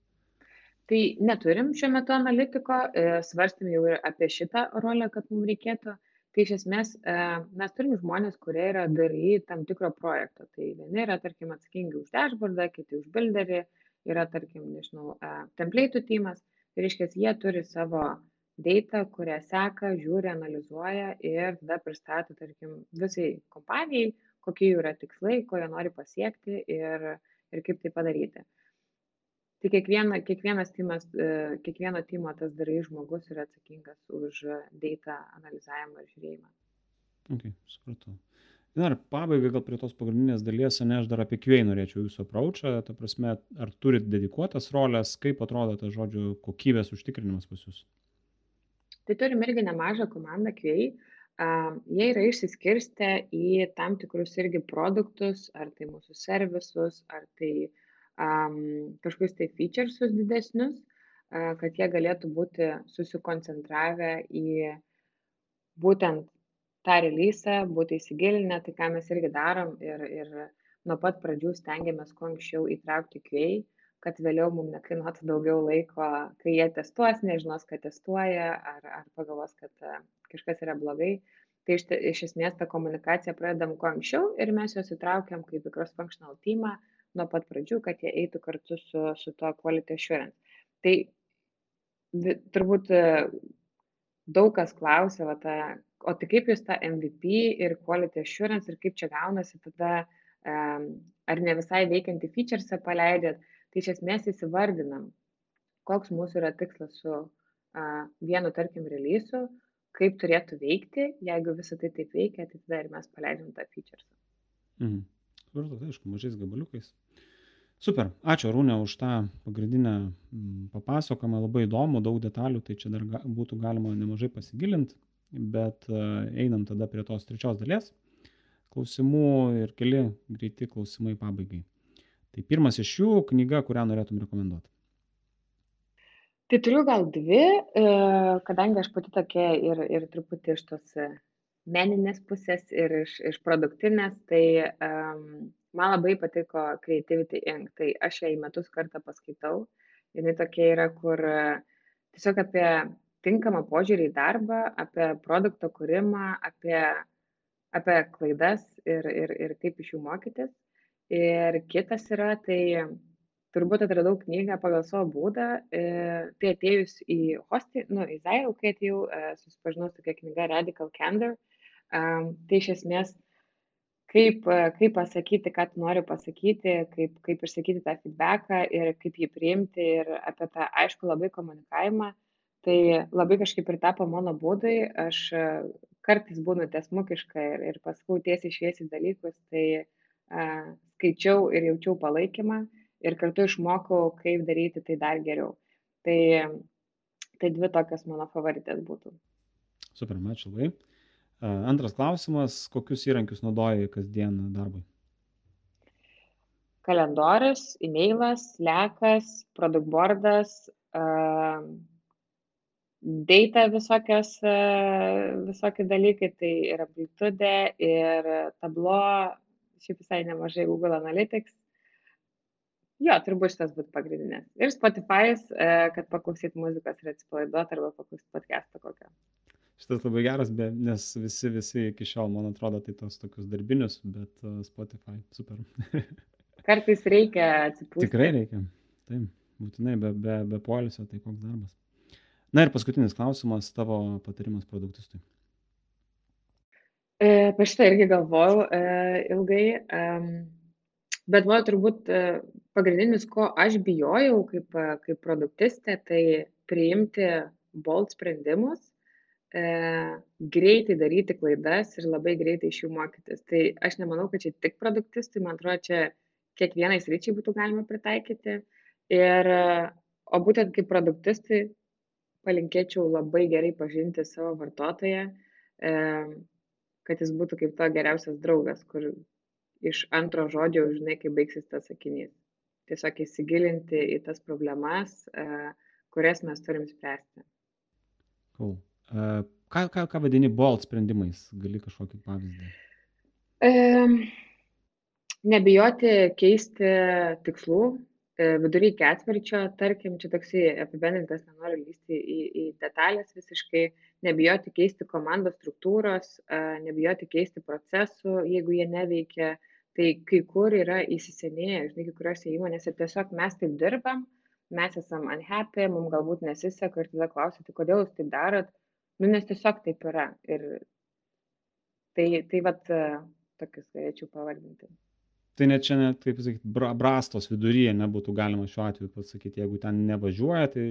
Tai neturim šiuo metu analitiko, e, svarstym jau ir apie šitą rolę, kad mums reikėtų. Tai iš esmės e, mes turim žmonės, kurie yra daly tam tikro projekto. Tai vieni yra, tarkim, atsakingi už dashboardą, kiti už builderį, yra, tarkim, nežinau, template'ų tymas, tai reiškia, jie turi savo data, kurią seka, žiūri, analizuoja ir tada pristato, tarkim, visai kompanijai, kokie jų yra tikslai, ko jie nori pasiekti ir, ir kaip tai padaryti. Tai kiekviena, kiekvienas tymas, e, kiekvieno tymo tas darai žmogus yra atsakingas už data analizavimą ir žiūrėjimą. Okay, supratau. Na ir pabaigai gal prie tos pagrindinės dalies, ne aš dar apie QA norėčiau jūsų approachą, ta prasme, ar turit dedikuotas rolės, kaip atrodo tas žodžių kokybės užtikrinimas pas jūs? Tai turim irgi nemažą komandą QA. Um, jie yra išsiskirstę į tam tikrus irgi produktus, ar tai mūsų servisus, ar tai um, kažkokius tai featuresus didesnius, uh, kad jie galėtų būti susikoncentravę į būtent tą releasą, būti įsigilinę, tai ką mes irgi darom ir, ir nuo pat pradžių stengiamės kuo anksčiau įtraukti QA, kad vėliau mums nekainuotų daugiau laiko, kai jie testuos, nežinos, kad testuoja, ar, ar pagalvos, kad uh, kažkas yra blogai. Tai iš, iš esmės tą komunikaciją pradedam kuo anksčiau ir mes juos įtraukiam kaip į cross-functional teamą nuo pat pradžių, kad jie eitų kartu su, su to quality assurance. Tai turbūt uh, daug kas klausia, va, tą o tai kaip jūs tą MVP ir quality assurance ir kaip čia gaunasi tada, ar ne visai veikiantį featuresą paleidžiat, tai iš esmės įsivardinam, koks mūsų yra tikslas su vienu, tarkim, releasu, kaip turėtų veikti, jeigu visą tai taip veikia, tai tada ir mes paleidžiam tą featuresą. Mhm. Supratau, tai aišku, mažais gabaliukais. Super, ačiū Rūnė už tą pagrindinę papasakojimą, labai įdomu, daug detalių, tai čia dar būtų galima nemažai pasigilinti bet e, einam tada prie tos trečios dalies klausimų ir keli greiti klausimai pabaigai. Tai pirmas iš jų knyga, kurią norėtum rekomenduoti. Tai turiu gal dvi, e, kadangi aš pati tokia ir, ir truputį iš tos meninės pusės ir iš, iš produktinės, tai um, man labai patiko Creativity Inc. Tai aš ją į metus kartą paskaitau. Jis tokia yra, kur tiesiog apie tinkamą požiūrį į darbą, apie produkto kūrimą, apie, apie klaidas ir, ir, ir kaip iš jų mokytis. Ir kitas yra, tai turbūt atradau knygą pagal savo būdą. E, tai atėjus į hostį, nu, į Zairų, kai atėjau, e, susipažinau su tokia knyga Radical Candor. E, tai iš esmės, kaip, kaip pasakyti, ką tu nori pasakyti, kaip, kaip išsakyti tą feedbacką ir kaip jį priimti ir apie tą, aišku, labai komunikavimą. Tai labai kažkaip ir tapo mano būdai, aš kartais būnu tiesmukiška ir, ir pasakau tiesiai šviesiai dalykus, tai uh, skaičiau ir jaučiau palaikymą ir kartu išmokau, kaip daryti tai dar geriau. Tai, tai dvi tokios mano favoritės būtų. Super, ačiū labai. Uh, antras klausimas, kokius įrankius naudoji kasdien darbui? Kalendorius, e-mailas, lekas, product boardas, uh, data visokios, e, visokie dalykai, tai ir amplitudė, ir tablo, šiaip visai nemažai Google Analytics. Jo, turbūt šitas būtų pagrindinės. Ir Spotify'as, kad paklausyt muzikos ir atsipalaiduot arba paklausyt podcast'ą kokio. Šitas labai geras, be, nes visi, visi iki šiol, man atrodo, tai tos tokius darbinius, bet uh, Spotify, super. Kartais reikia atsipūsti. Tikrai reikia. Taip, būtinai, be, be, be polisio, tai koks darbas. Na ir paskutinis klausimas, tavo patarimas produktistui. E, apie šitą irgi galvojau e, ilgai, e, bet buvo turbūt e, pagrindinis, ko aš bijojau kaip, e, kaip produktistė, tai priimti bold sprendimus, e, greitai daryti klaidas ir labai greitai iš jų mokytis. Tai aš nemanau, kad čia tik produktistui, man atrodo, čia kiekvienais ryčiai būtų galima pritaikyti. Ir, o būtent kaip produktistui palinkėčiau labai gerai pažinti savo vartotoją, e, kad jis būtų kaip to geriausias draugas, kur iš antro žodžio žinai, kaip baigsis tas sakinys. Tiesiog įsigilinti į tas problemas, e, kurias mes turim spręsti. Cool. Ką, ką, ką vadini bold sprendimais? Gali kažkokį pavyzdį? E, nebijoti keisti tikslų, E, vidury ketvirčio, tarkim, čia toksai apibendrintas, nenoriu lysti į, į detalės visiškai, nebijoti keisti komandos struktūros, e, nebijoti keisti procesų, jeigu jie neveikia, tai kai kur yra įsisenėję, žinai, kai kuriuose įmonėse tiesiog mes taip dirbam, mes esam unhappy, mums galbūt nesiseka ir tada klausyti, kodėl jūs taip darot, nu nes tiesiog taip yra. Ir tai, tai vat, e, tokius galėčiau pavadinti tai net čia net kaip sakyt bra brastos viduryje nebūtų galima šiuo atveju pasakyt jeigu ten nevažiuoja tai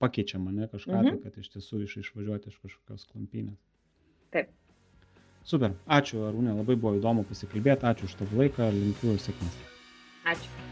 pakeičiam ane kažką tai Mhm. kad iš tiesų iš išvažiuoti iš kažkokios klampynės Taip. super ačiū arūne labai buvo įdomu pasikalbėt ačiū už tavo laiką linkiu sėkmės Ačiū.